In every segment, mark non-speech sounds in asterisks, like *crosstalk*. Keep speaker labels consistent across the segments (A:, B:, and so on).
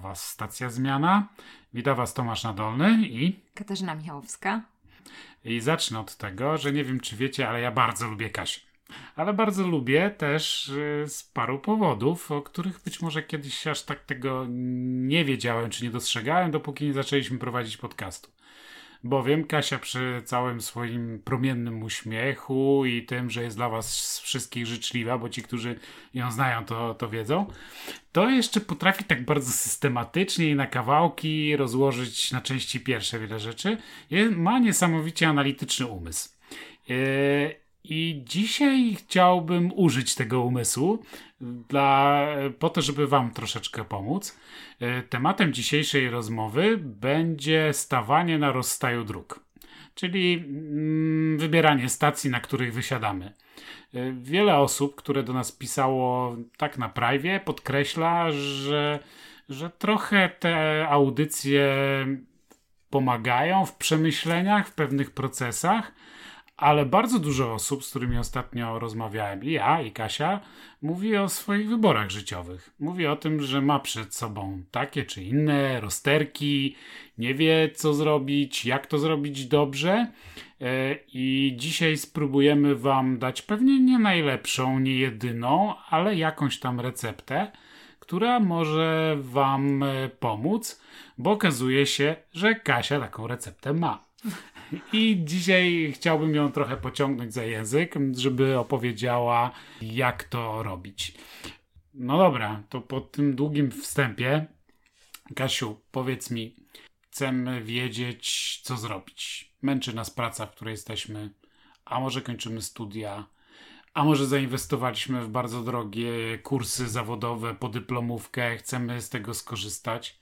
A: Was Stacja Zmiana, witam Was Tomasz Nadolny i...
B: Katarzyna Michałowska.
A: I zacznę od tego, że nie wiem czy wiecie, ale ja bardzo lubię Kasię. Ale bardzo lubię też y, z paru powodów, o których być może kiedyś aż tak tego nie wiedziałem czy nie dostrzegałem, dopóki nie zaczęliśmy prowadzić podcastu bowiem Kasia przy całym swoim promiennym uśmiechu i tym, że jest dla was wszystkich życzliwa, bo ci, którzy ją znają, to, to wiedzą, to jeszcze potrafi tak bardzo systematycznie i na kawałki rozłożyć na części pierwsze wiele rzeczy. Ma niesamowicie analityczny umysł. Yy, I dzisiaj chciałbym użyć tego umysłu dla, po to, żeby Wam troszeczkę pomóc. E, tematem dzisiejszej rozmowy będzie stawanie na rozstaju dróg, czyli mm, wybieranie stacji, na których wysiadamy. E, wiele osób, które do nas pisało tak na privie, podkreśla, że, że trochę te audycje pomagają w przemyśleniach, w pewnych procesach, ale bardzo dużo osób, z którymi ostatnio rozmawiałem, i ja, i Kasia, mówi o swoich wyborach życiowych. Mówi o tym, że ma przed sobą takie czy inne rozterki, nie wie co zrobić, jak to zrobić dobrze. E, I dzisiaj spróbujemy Wam dać pewnie nie najlepszą, nie jedyną, ale jakąś tam receptę, która może Wam e, pomóc, bo okazuje się, że Kasia taką receptę ma. I dzisiaj chciałbym ją trochę pociągnąć za język, żeby opowiedziała, jak to robić. No dobra, to po tym długim wstępie, Kasiu, powiedz mi, chcemy wiedzieć, co zrobić. Męczy nas praca, w której jesteśmy, a może kończymy studia, a może zainwestowaliśmy w bardzo drogie kursy zawodowe, podyplomówkę, chcemy z tego skorzystać,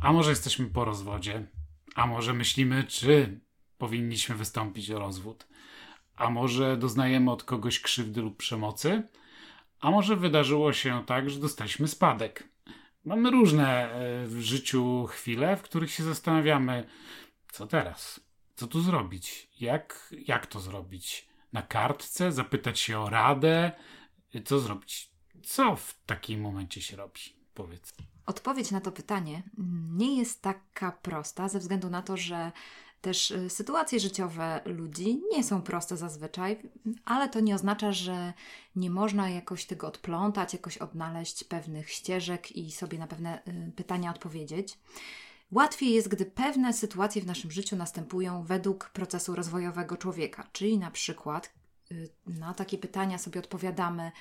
A: a może jesteśmy po rozwodzie, a może myślimy, czy powinniśmy wystąpić o rozwód. A może doznajemy od kogoś krzywdy lub przemocy? A może wydarzyło się tak, że dostaliśmy spadek? Mamy różne e, w życiu chwile, w których się zastanawiamy, co teraz? Co tu zrobić? Jak, jak to zrobić? Na kartce? Zapytać się o radę? Co zrobić? Co w takim momencie się robi? Powiedz.
B: Odpowiedź na to pytanie nie jest taka prosta, ze względu na to, że też y, sytuacje życiowe ludzi nie są proste zazwyczaj, ale to nie oznacza, że nie można jakoś tego odplątać, jakoś odnaleźć pewnych ścieżek i sobie na pewne y, pytania odpowiedzieć. Łatwiej jest, gdy pewne sytuacje w naszym życiu następują według procesu rozwojowego człowieka, czyli na przykład y, na takie pytania sobie odpowiadamy,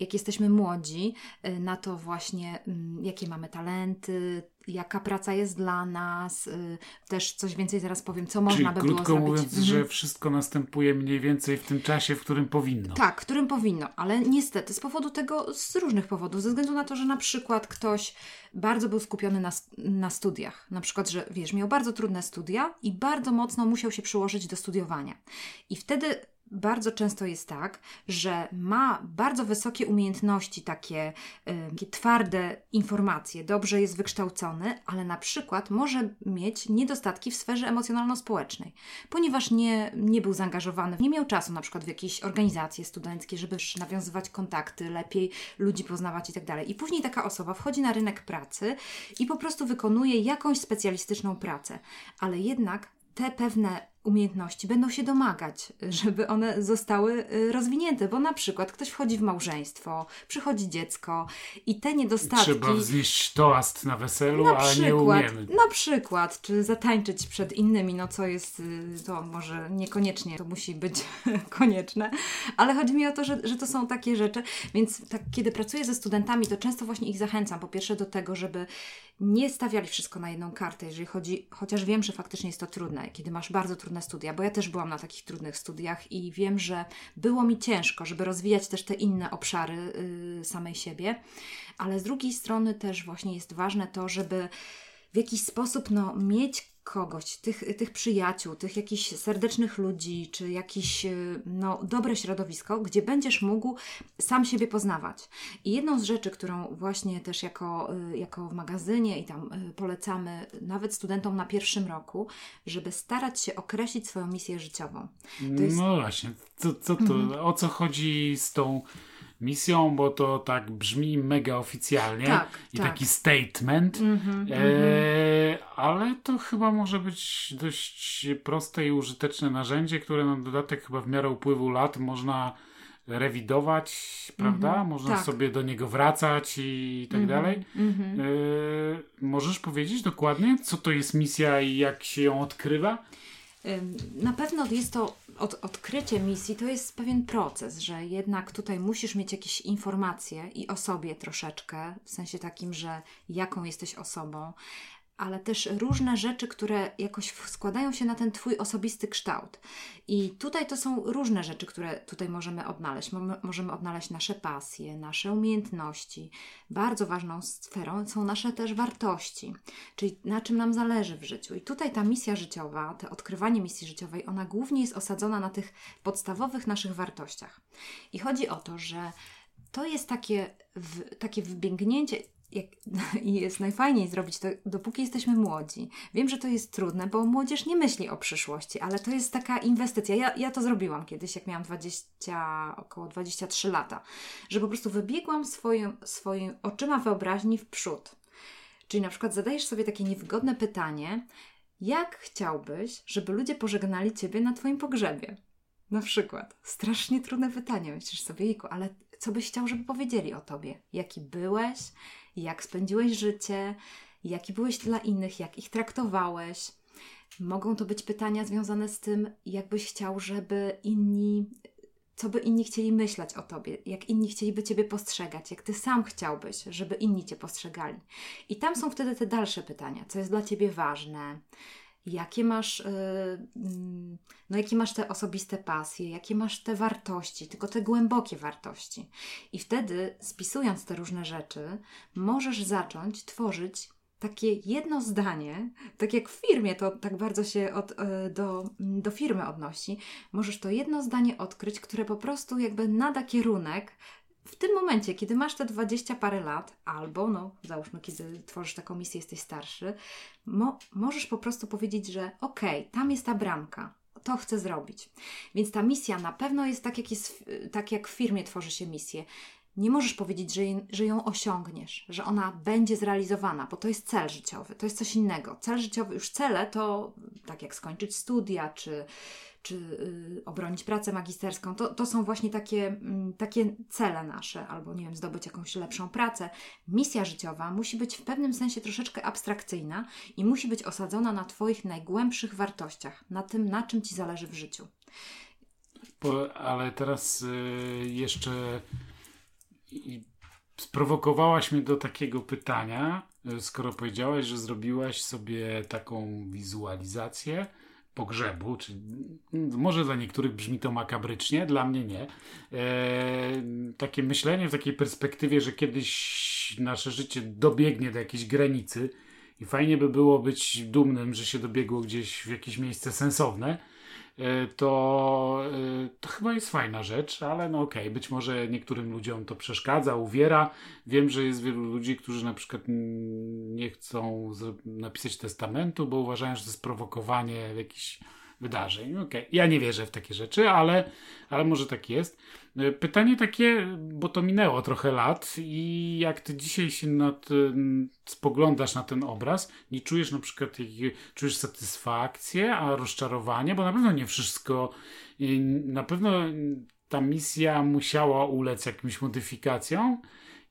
B: jak jesteśmy młodzi, na to właśnie, mm, jakie mamy talenty, jaka praca jest dla nas, y, też coś więcej zaraz powiem, co można
A: Czyli
B: by
A: krótko
B: było
A: mówiąc,
B: zrobić.
A: że
B: Mhm.
A: wszystko następuje mniej więcej w tym czasie, w którym powinno.
B: Tak, którym powinno, ale niestety z powodu tego, z różnych powodów, ze względu na to, że na przykład ktoś bardzo był skupiony na, na studiach, na przykład, że wiesz, miał bardzo trudne studia i bardzo mocno musiał się przyłożyć do studiowania. I wtedy bardzo często jest tak, że ma bardzo wysokie umiejętności, takie, takie twarde informacje, dobrze jest wykształcony, ale na przykład może mieć niedostatki w sferze emocjonalno-społecznej, ponieważ nie, nie był zaangażowany, nie miał czasu na przykład w jakieś organizacje studenckie, żeby nawiązywać kontakty, lepiej ludzi poznawać i tak. I później taka osoba wchodzi na rynek pracy i po prostu wykonuje jakąś specjalistyczną pracę, ale jednak te pewne umiejętności będą się domagać, żeby one zostały y, rozwinięte, bo na przykład ktoś wchodzi w małżeństwo, przychodzi dziecko i te niedostatki...
A: Trzeba wznieść toast na weselu,
B: na
A: a
B: przykład,
A: nie umiemy.
B: Na przykład, czy zatańczyć przed innymi, no co jest, y, to może niekoniecznie to musi być *laughs* konieczne, ale chodzi mi o to, że, że to są takie rzeczy, więc tak, kiedy pracuję ze studentami, to często właśnie ich zachęcam po pierwsze do tego, żeby nie stawiali wszystko na jedną kartę, jeżeli chodzi, chociaż wiem, że faktycznie jest to trudne, kiedy masz bardzo trudne studia, bo ja też byłam na takich trudnych studiach i wiem, że było mi ciężko, żeby rozwijać też te inne obszary yy, samej siebie, ale z drugiej strony też właśnie jest ważne to, żeby w jakiś sposób no, mieć kogoś, tych, tych przyjaciół, tych jakichś serdecznych ludzi, czy jakieś y, no, dobre środowisko, gdzie będziesz mógł sam siebie poznawać. I jedną z rzeczy, którą właśnie też jako, y, jako w magazynie i tam y, polecamy nawet studentom na pierwszym roku, żeby starać się określić swoją misję życiową.
A: Jest... No właśnie, co, co to, mhm. o co chodzi z tą misją, bo to tak brzmi mega oficjalnie
B: Tak,
A: i
B: tak.
A: taki statement.
B: Mhm,
A: E, ale to chyba może być dość proste i użyteczne narzędzie, które na dodatek chyba w miarę upływu lat można rewidować, prawda? Można
B: tak.
A: sobie do niego wracać i tak dalej.
B: mhm.
A: E, możesz powiedzieć dokładnie, co to jest misja i jak się ją odkrywa?
B: Na pewno jest to od, odkrycie misji, to jest pewien proces, że jednak tutaj musisz mieć jakieś informacje i o sobie troszeczkę, w sensie takim, że jaką jesteś osobą, ale też różne rzeczy, które jakoś składają się na ten Twój osobisty kształt. I tutaj to są różne rzeczy, które tutaj możemy odnaleźć. Mo- Możemy odnaleźć nasze pasje, nasze umiejętności. Bardzo ważną sferą są nasze też wartości, czyli na czym nam zależy w życiu. I tutaj ta misja życiowa, to odkrywanie misji życiowej, ona głównie jest osadzona na tych podstawowych naszych wartościach. I chodzi o to, że to jest takie, w, takie wbiegnięcie. Jak, *laughs* I jest najfajniej zrobić to, dopóki jesteśmy młodzi. Wiem, że to jest trudne, bo młodzież nie myśli o przyszłości, ale to jest taka inwestycja. Ja, ja to zrobiłam kiedyś, jak miałam 20, około 23 lata, że po prostu wybiegłam swoim, swoim oczyma wyobraźni w przód. Czyli na przykład zadajesz sobie takie niewygodne pytanie, jak chciałbyś, żeby ludzie pożegnali Ciebie na Twoim pogrzebie? Na przykład. Strasznie trudne pytanie. Myślisz sobie, jejku, ale co byś chciał, żeby powiedzieli o Tobie? Jaki byłeś? Jak spędziłeś życie? Jaki byłeś dla innych? Jak ich traktowałeś? Mogą to być pytania związane z tym, jak byś chciał, żeby inni, co by inni chcieli myśleć o tobie, jak inni chcieliby ciebie postrzegać, jak ty sam chciałbyś, żeby inni cię postrzegali. I tam są wtedy te dalsze pytania, co jest dla ciebie ważne, jakie masz, yy, mm, no jakie masz te osobiste pasje, jakie masz te wartości, tylko te głębokie wartości. I wtedy, spisując te różne rzeczy, możesz zacząć tworzyć takie jedno zdanie, tak jak w firmie to tak bardzo się od, e, do, do firmy odnosi, możesz to jedno zdanie odkryć, które po prostu jakby nada kierunek w tym momencie, kiedy masz te 20 parę lat, albo no, załóżmy, kiedy tworzysz taką misję, jesteś starszy, mo- możesz po prostu powiedzieć, że okej, tam jest ta bramka, to chcę zrobić. Więc ta misja na pewno jest tak, jak, jest, tak jak w firmie tworzy się misję. Nie możesz powiedzieć, że, że ją osiągniesz, że ona będzie zrealizowana, bo to jest cel życiowy, to jest coś innego. Cel życiowy, już cele to tak jak skończyć studia, czy, czy y, obronić pracę magisterską, to, to są właśnie takie, mm, takie cele nasze, albo nie wiem, zdobyć jakąś lepszą pracę. Misja życiowa musi być w pewnym sensie troszeczkę abstrakcyjna i musi być osadzona na Twoich najgłębszych wartościach, na tym, na czym Ci zależy w życiu.
A: Po, ale teraz y, jeszcze sprowokowałaś mnie do takiego pytania, y, skoro powiedziałaś, że zrobiłaś sobie taką wizualizację pogrzebu, czy może dla niektórych brzmi to makabrycznie, dla mnie nie. E, takie myślenie w takiej perspektywie, że kiedyś nasze życie dobiegnie do jakiejś granicy i fajnie by było być dumnym, że się dobiegło gdzieś w jakieś miejsce sensowne to, e, to chyba jest fajna rzecz, ale no okej, być może niektórym ludziom to przeszkadza, uwiera. Wiem, że jest wielu ludzi, którzy na przykład nie chcą napisać testamentu, bo uważają, że to jest prowokowanie jakichś wydarzeń. Okej, ja nie wierzę w takie rzeczy, ale, ale może tak jest. E, Pytanie takie, bo to minęło trochę lat i jak ty dzisiaj się na spoglądasz na ten obraz, nie czujesz na przykład, czujesz satysfakcję, a rozczarowanie, bo na pewno nie wszystko, i na pewno ta misja musiała ulec jakimś modyfikacjom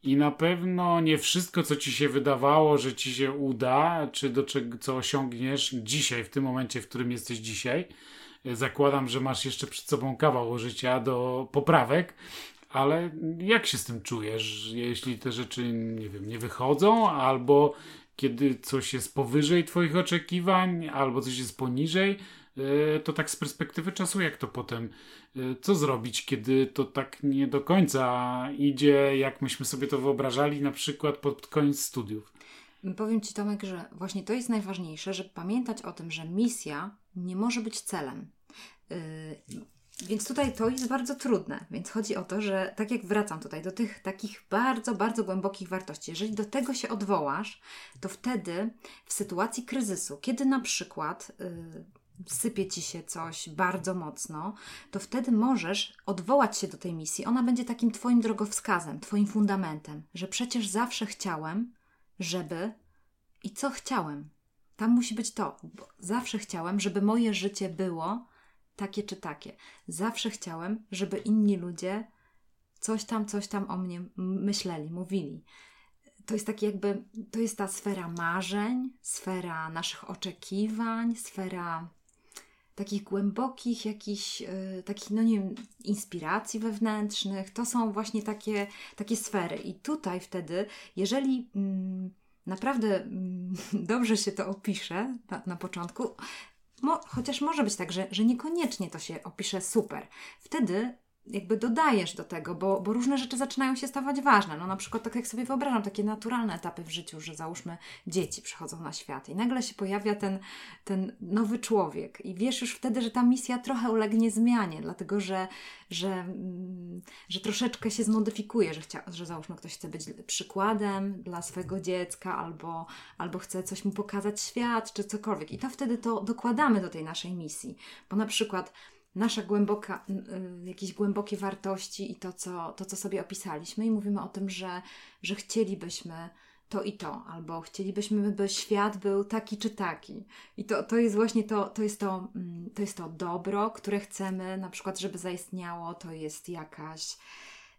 A: i na pewno nie wszystko, co ci się wydawało, że ci się uda, czy do czego, co osiągniesz dzisiaj, w tym momencie, w którym jesteś dzisiaj. Zakładam, że masz jeszcze przed sobą kawał życia do poprawek, ale jak się z tym czujesz, jeśli te rzeczy, nie wiem, nie wychodzą, albo kiedy coś jest powyżej Twoich oczekiwań, albo coś jest poniżej, e, to tak z perspektywy czasu, jak to potem, e, co zrobić, kiedy to tak nie do końca idzie, jak myśmy sobie to wyobrażali, na przykład pod koniec studiów.
B: Powiem Ci, Tomek, że właśnie to jest najważniejsze, żeby pamiętać o tym, że misja nie może być celem. Yy, więc tutaj to jest bardzo trudne. Więc chodzi o to, że tak jak wracam tutaj do tych takich bardzo, bardzo głębokich wartości, jeżeli do tego się odwołasz, to wtedy w sytuacji kryzysu, kiedy na przykład yy, sypie ci się coś bardzo mocno, to wtedy możesz odwołać się do tej misji. Ona będzie takim Twoim drogowskazem, Twoim fundamentem, że przecież zawsze chciałem, żeby i co chciałem. Tam musi być to. Zawsze chciałem, żeby moje życie było takie czy takie. Zawsze chciałem, żeby inni ludzie coś tam, coś tam o mnie myśleli, mówili. To jest taki jakby, to jest ta sfera marzeń, sfera naszych oczekiwań, sfera takich głębokich jakichś, yy, takich, no nie wiem, inspiracji wewnętrznych. To są właśnie takie, takie sfery. I tutaj wtedy, jeżeli mm, naprawdę mm, *laughs* dobrze się to opisze na, na początku, Mo, chociaż może być tak, że, że niekoniecznie to się opisze super. Wtedy jakby dodajesz do tego, bo, bo różne rzeczy zaczynają się stawać ważne. No na przykład tak jak sobie wyobrażam, takie naturalne etapy w życiu, że załóżmy dzieci przychodzą na świat i nagle się pojawia ten, ten nowy człowiek i wiesz już wtedy, że ta misja trochę ulegnie zmianie, dlatego że, że, mm, że troszeczkę się zmodyfikuje, że, chcia, że załóżmy ktoś chce być przykładem dla swojego dziecka albo, albo chce coś mu pokazać świat, czy cokolwiek. I to wtedy to dokładamy do tej naszej misji, bo na przykład nasza głęboka, y, jakieś głębokie wartości i to co, to, co sobie opisaliśmy, i mówimy o tym, że, że chcielibyśmy to i to, albo chcielibyśmy, by świat był taki czy taki. I to, to jest właśnie to, to jest to, mm, to jest to dobro, które chcemy, na przykład, żeby zaistniało, to jest jakaś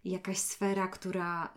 B: jakaś sfera, która,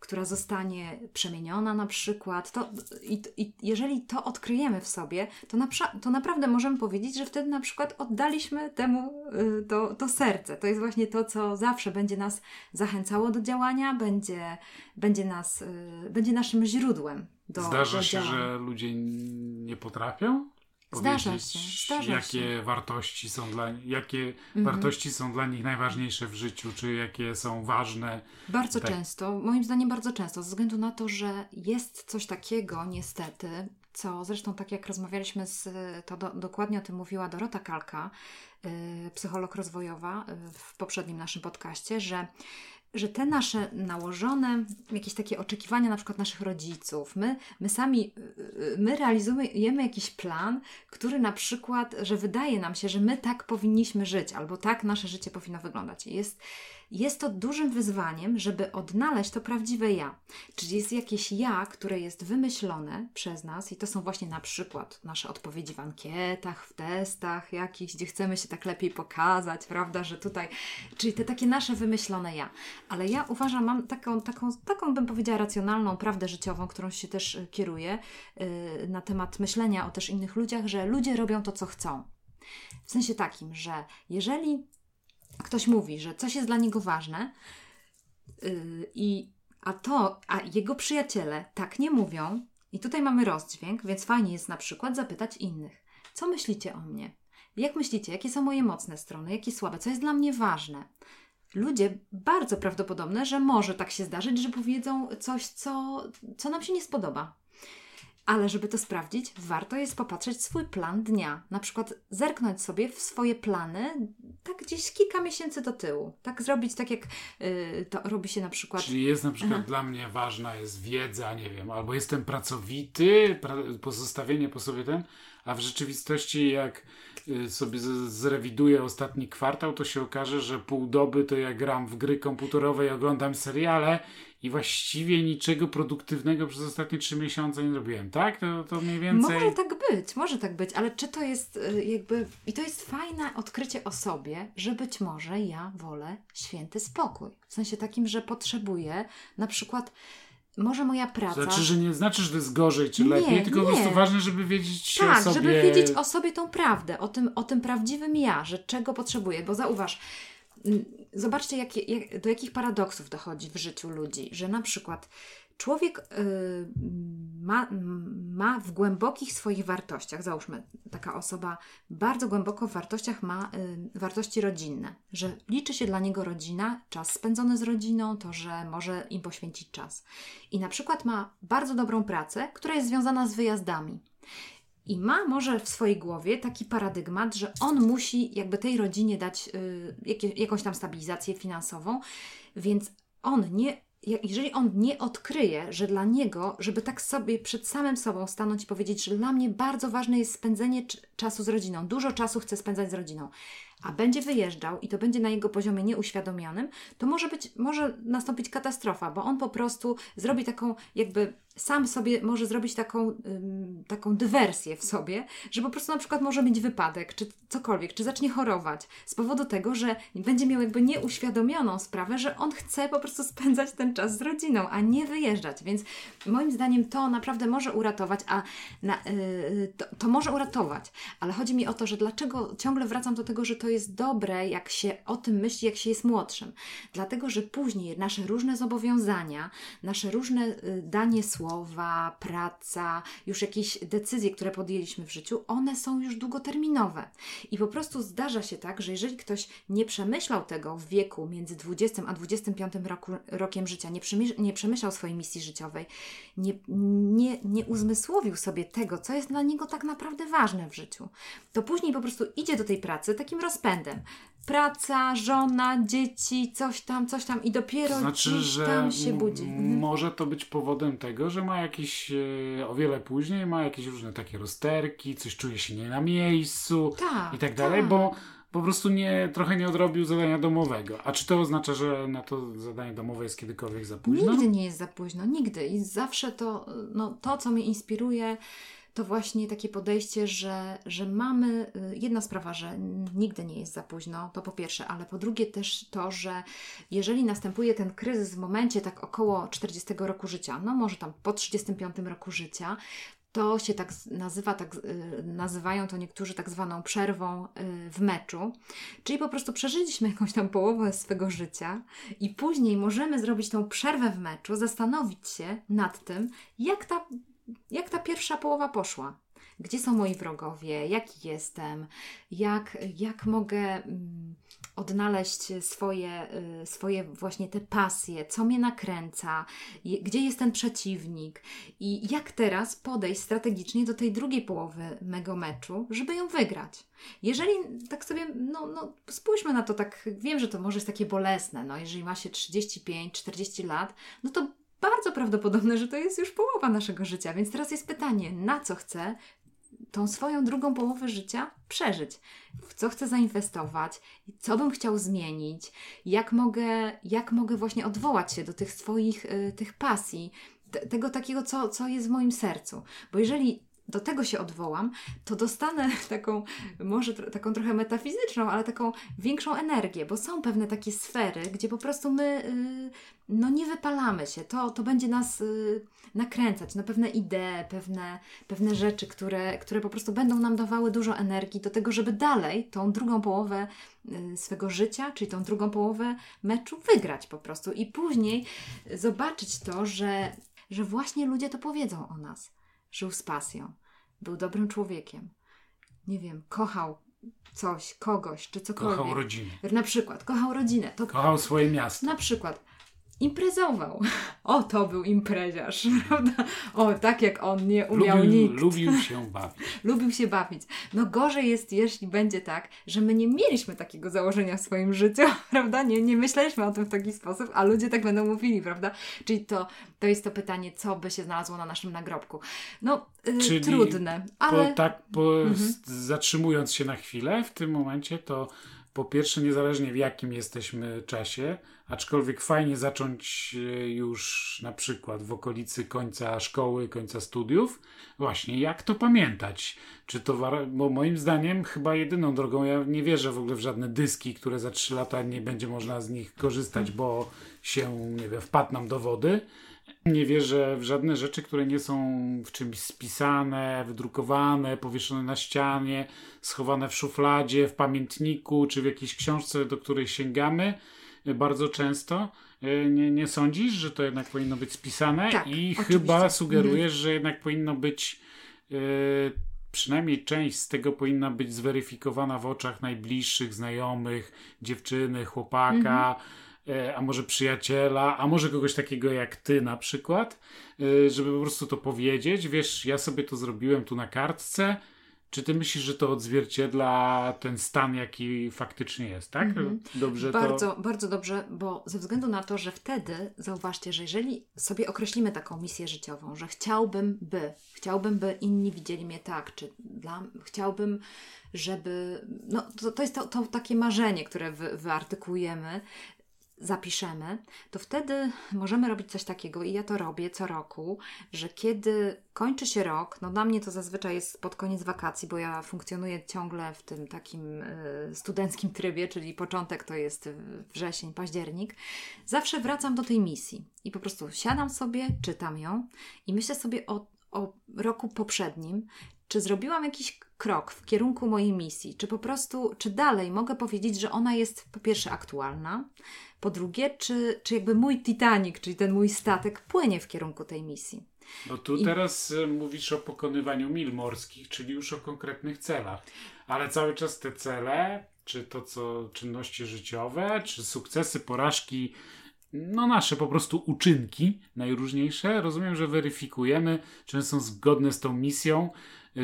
B: która zostanie przemieniona na przykład. To, i, i jeżeli to odkryjemy w sobie, to, na, to naprawdę możemy powiedzieć, że wtedy na przykład oddaliśmy temu y, to, to serce. To jest właśnie to, co zawsze będzie nas zachęcało do działania, będzie, będzie, nas, y, będzie naszym źródłem do,
A: Zdarza
B: do
A: się, że ludzie nie potrafią?
B: Zdarza się, zdarza
A: jakie
B: się.
A: wartości są dla jakie
B: Mhm.
A: wartości są dla nich najważniejsze w życiu, czy jakie są ważne.
B: Bardzo
A: Tak.
B: często, moim zdaniem bardzo często, ze względu na to, że jest coś takiego niestety, co zresztą tak jak rozmawialiśmy z, to do, dokładnie o tym mówiła Dorota Kalka, yy, psycholog rozwojowa yy, w poprzednim naszym podcaście, że że te nasze nałożone jakieś takie oczekiwania na przykład naszych rodziców, my, my sami, yy, my realizujemy jakiś plan, który na przykład, że wydaje nam się, że my tak powinniśmy żyć, albo tak nasze życie powinno wyglądać. Jest, jest to dużym wyzwaniem, żeby odnaleźć to prawdziwe ja. Czyli jest jakieś ja, które jest wymyślone przez nas i to są właśnie na przykład nasze odpowiedzi w ankietach, w testach jakichś, gdzie chcemy się tak lepiej pokazać, prawda, że tutaj, czyli te takie nasze wymyślone ja. Ale ja uważam, mam taką, taką, taką bym powiedziała racjonalną prawdę życiową, którą się też y, kieruję yy, na temat myślenia o też innych ludziach, że ludzie robią to, co chcą. W sensie takim, że jeżeli ktoś mówi, że coś jest dla niego ważne, yy, i, a to, a jego przyjaciele tak nie mówią, i tutaj mamy rozdźwięk, więc fajnie jest na przykład zapytać innych, co myślicie o mnie? Jak myślicie, jakie są moje mocne strony, jakie słabe, co jest dla mnie ważne? Ludzie bardzo prawdopodobne, że może tak się zdarzyć, że powiedzą coś, co, co nam się nie spodoba. Ale żeby to sprawdzić, warto jest popatrzeć swój plan dnia. Na przykład zerknąć sobie w swoje plany tak gdzieś kilka miesięcy do tyłu. Tak zrobić tak, jak yy, to robi się na przykład.
A: Czyli jest na przykład dla mnie ważna jest wiedza, nie wiem, albo jestem pracowity, pra, pozostawienie po sobie ten, a w rzeczywistości jak y, sobie zrewiduję ostatni kwartał, to się okaże, że pół doby to ja gram w gry komputerowe i oglądam seriale i właściwie niczego produktywnego przez ostatnie trzy miesiące nie robiłem, tak? To, to mniej więcej...
B: Może tak być, może tak być, ale czy to jest y, jakby. I to jest fajne odkrycie o sobie, że być może ja wolę święty spokój. W sensie takim, że potrzebuję na przykład. Może moja praca.
A: Znaczy, że nie znaczy, że to jest gorzej czy
B: Nie,
A: lepiej, tylko po
B: nie.
A: prostu ważne, żeby wiedzieć
B: Tak,
A: o sobie...
B: żeby wiedzieć o sobie tą prawdę, o tym, o tym prawdziwym ja, że czego potrzebuję. Bo zauważ, mm, zobaczcie, jakie, jak, do jakich paradoksów dochodzi w życiu ludzi, że na przykład człowiek y, ma, ma w głębokich swoich wartościach, załóżmy, taka osoba bardzo głęboko w wartościach ma y, wartości rodzinne, że liczy się dla niego rodzina, czas spędzony z rodziną, to, że może im poświęcić czas. I na przykład ma bardzo dobrą pracę, która jest związana z wyjazdami. I ma może w swojej głowie taki paradygmat, że on musi jakby tej rodzinie dać y, jakąś tam stabilizację finansową, więc on nie jeżeli on nie odkryje, że dla niego, żeby tak sobie przed samym sobą stanąć i powiedzieć, że dla mnie bardzo ważne jest spędzenie czasu z rodziną, dużo czasu chcę spędzać z rodziną, a będzie wyjeżdżał i to będzie na jego poziomie nieuświadomionym, to może być, może nastąpić katastrofa, bo on po prostu zrobi taką jakby sam sobie może zrobić taką, taką dywersję w sobie, że po prostu na przykład może mieć wypadek, czy cokolwiek, czy zacznie chorować z powodu tego, że będzie miał jakby nieuświadomioną sprawę, że on chce po prostu spędzać ten czas z rodziną, a nie wyjeżdżać. Więc moim zdaniem to naprawdę może uratować, a na, yy, to, to może uratować. Ale chodzi mi o to, że dlaczego ciągle wracam do tego, że to jest dobre, jak się o tym myśli, jak się jest młodszym. Dlatego, że później nasze różne zobowiązania, nasze różne y, danie słów, praca, już jakieś decyzje, które podjęliśmy w życiu, one są już długoterminowe. I po prostu zdarza się tak, że jeżeli ktoś nie przemyślał tego w wieku między 20 a 25 roku, rokiem życia, nie, nie przemyślał swojej misji życiowej, nie, nie, nie uzmysłowił sobie tego, co jest dla niego tak naprawdę ważne w życiu, to później po prostu idzie do tej pracy takim rozpędem praca, żona, dzieci, coś tam, coś tam i dopiero znaczy, tam się budzi. Mhm.
A: Może to być powodem tego, że ma jakieś e, o wiele później, ma jakieś różne takie rozterki, coś czuje się nie na miejscu tak, i tak dalej, tak. bo po prostu nie, trochę nie odrobił zadania domowego. A czy to oznacza, że na to zadanie domowe jest kiedykolwiek za późno?
B: Nigdy nie jest za późno, nigdy. I zawsze to, no, to co mnie inspiruje, to właśnie takie podejście, że, że mamy. Y, jedna sprawa, że nigdy nie jest za późno, to po pierwsze, ale po drugie też to, że jeżeli następuje ten kryzys w momencie tak około 40 roku życia, no może tam po 35 roku życia, to się tak nazywa, tak, y, nazywają to niektórzy tak zwaną przerwą y, w meczu. Czyli po prostu przeżyliśmy jakąś tam połowę swego życia i później możemy zrobić tą przerwę w meczu, zastanowić się nad tym, jak ta jak ta pierwsza połowa poszła. Gdzie są moi wrogowie? Jaki jestem? Jak, jak mogę mm, odnaleźć swoje, y, swoje właśnie te pasje? Co mnie nakręca? Gdzie jest ten przeciwnik? I jak teraz podejść strategicznie do tej drugiej połowy mego meczu, żeby ją wygrać? Jeżeli tak sobie, no, no spójrzmy na to tak, wiem, że to może jest takie bolesne, no jeżeli ma się 35-40 lat, no to bardzo prawdopodobne, że to jest już połowa naszego życia. Więc teraz jest pytanie, na co chcę tą swoją drugą połowę życia przeżyć? W co chcę zainwestować? Co bym chciał zmienić? Jak mogę, jak mogę właśnie odwołać się do tych swoich y, tych pasji? tego takiego, co, co jest w moim sercu. Bo jeżeli do tego się odwołam, to dostanę *laughs* taką, może taką trochę metafizyczną, ale taką większą energię, bo są pewne takie sfery, gdzie po prostu my yy, no nie wypalamy się. To, to będzie nas yy, nakręcać na pewne idee, pewne, pewne rzeczy, które, które po prostu będą nam dawały dużo energii do tego, żeby dalej tą drugą połowę yy, swego życia, czyli tą drugą połowę meczu wygrać po prostu i później zobaczyć to, że, że właśnie ludzie to powiedzą o nas Żył z pasją. Był dobrym człowiekiem. Nie wiem, kochał coś, kogoś, czy cokolwiek.
A: Kochał rodzinę.
B: Na przykład, kochał rodzinę.
A: To kochał swoje miasto.
B: Na przykład, imprezował. *laughs* O, to był impreziarz, *laughs* prawda? O, tak jak on nie umiał
A: lubił,
B: nikt.
A: Lubił się *laughs* bawić.
B: lubił się bawić. No gorzej jest, jeśli będzie tak, że my nie mieliśmy takiego założenia w swoim życiu, prawda? Nie, nie myśleliśmy o tym w taki sposób, a ludzie tak będą mówili, prawda? Czyli to, to jest to pytanie, co by się znalazło na naszym nagrobku. No, yy, Czyli trudne, ale...
A: Po, tak, po, mhm. zatrzymując się na chwilę w tym momencie, to po pierwsze, niezależnie w jakim jesteśmy czasie, aczkolwiek fajnie zacząć e, już na przykład w okolicy końca szkoły, końca studiów, właśnie jak to pamiętać? Czy to, bo moim zdaniem chyba jedyną drogą, ja nie wierzę w ogóle w żadne dyski, które za 3 lata nie będzie można z nich korzystać, bo się, nie wiem, wpadł nam do wody. Nie wierzę w żadne rzeczy, które nie są w czymś spisane, wydrukowane, powieszone na ścianie, schowane w szufladzie, w pamiętniku czy w jakiejś książce, do której sięgamy bardzo często. E, nie, nie sądzisz, że to jednak powinno być spisane?
B: Tak,
A: I
B: oczywiście.
A: chyba sugerujesz, że jednak powinno być. Yy, przynajmniej część z tego powinna być zweryfikowana w oczach najbliższych, znajomych, dziewczyny, chłopaka. Mhm E, a może przyjaciela, a może kogoś takiego jak ty na przykład, e, żeby po prostu to powiedzieć. Wiesz, ja sobie to zrobiłem tu na kartce Czy ty myślisz, że to odzwierciedla ten stan, jaki faktycznie jest, tak? Mhm.
B: Dobrze bardzo, to... bardzo dobrze, bo ze względu na to, że wtedy zauważcie, że jeżeli sobie określimy taką misję życiową, że chciałbym by, chciałbym by inni widzieli mnie tak, czy dla, chciałbym, żeby. No, to, to jest to, to takie marzenie, które wy, wyartykujemy, zapiszemy, to wtedy możemy robić coś takiego i ja to robię co roku, że kiedy kończy się rok, no dla mnie to zazwyczaj jest pod koniec wakacji, bo ja funkcjonuję ciągle w tym takim y, studenckim trybie, czyli początek to jest wrzesień, październik, zawsze wracam do tej misji i po prostu siadam sobie, czytam ją i myślę sobie o, o roku poprzednim, czy zrobiłam jakiś krok w kierunku mojej misji, czy po prostu, czy dalej mogę powiedzieć, że ona jest po pierwsze aktualna, po drugie, czy, czy jakby mój Titanic, czyli ten mój statek płynie w kierunku tej misji.
A: No tu I... teraz e, mówisz o pokonywaniu mil morskich, czyli już o konkretnych celach, ale cały czas te cele, czy to co czynności życiowe, czy sukcesy, porażki, no nasze po prostu uczynki najróżniejsze, rozumiem, że weryfikujemy, czy one są zgodne z tą misją,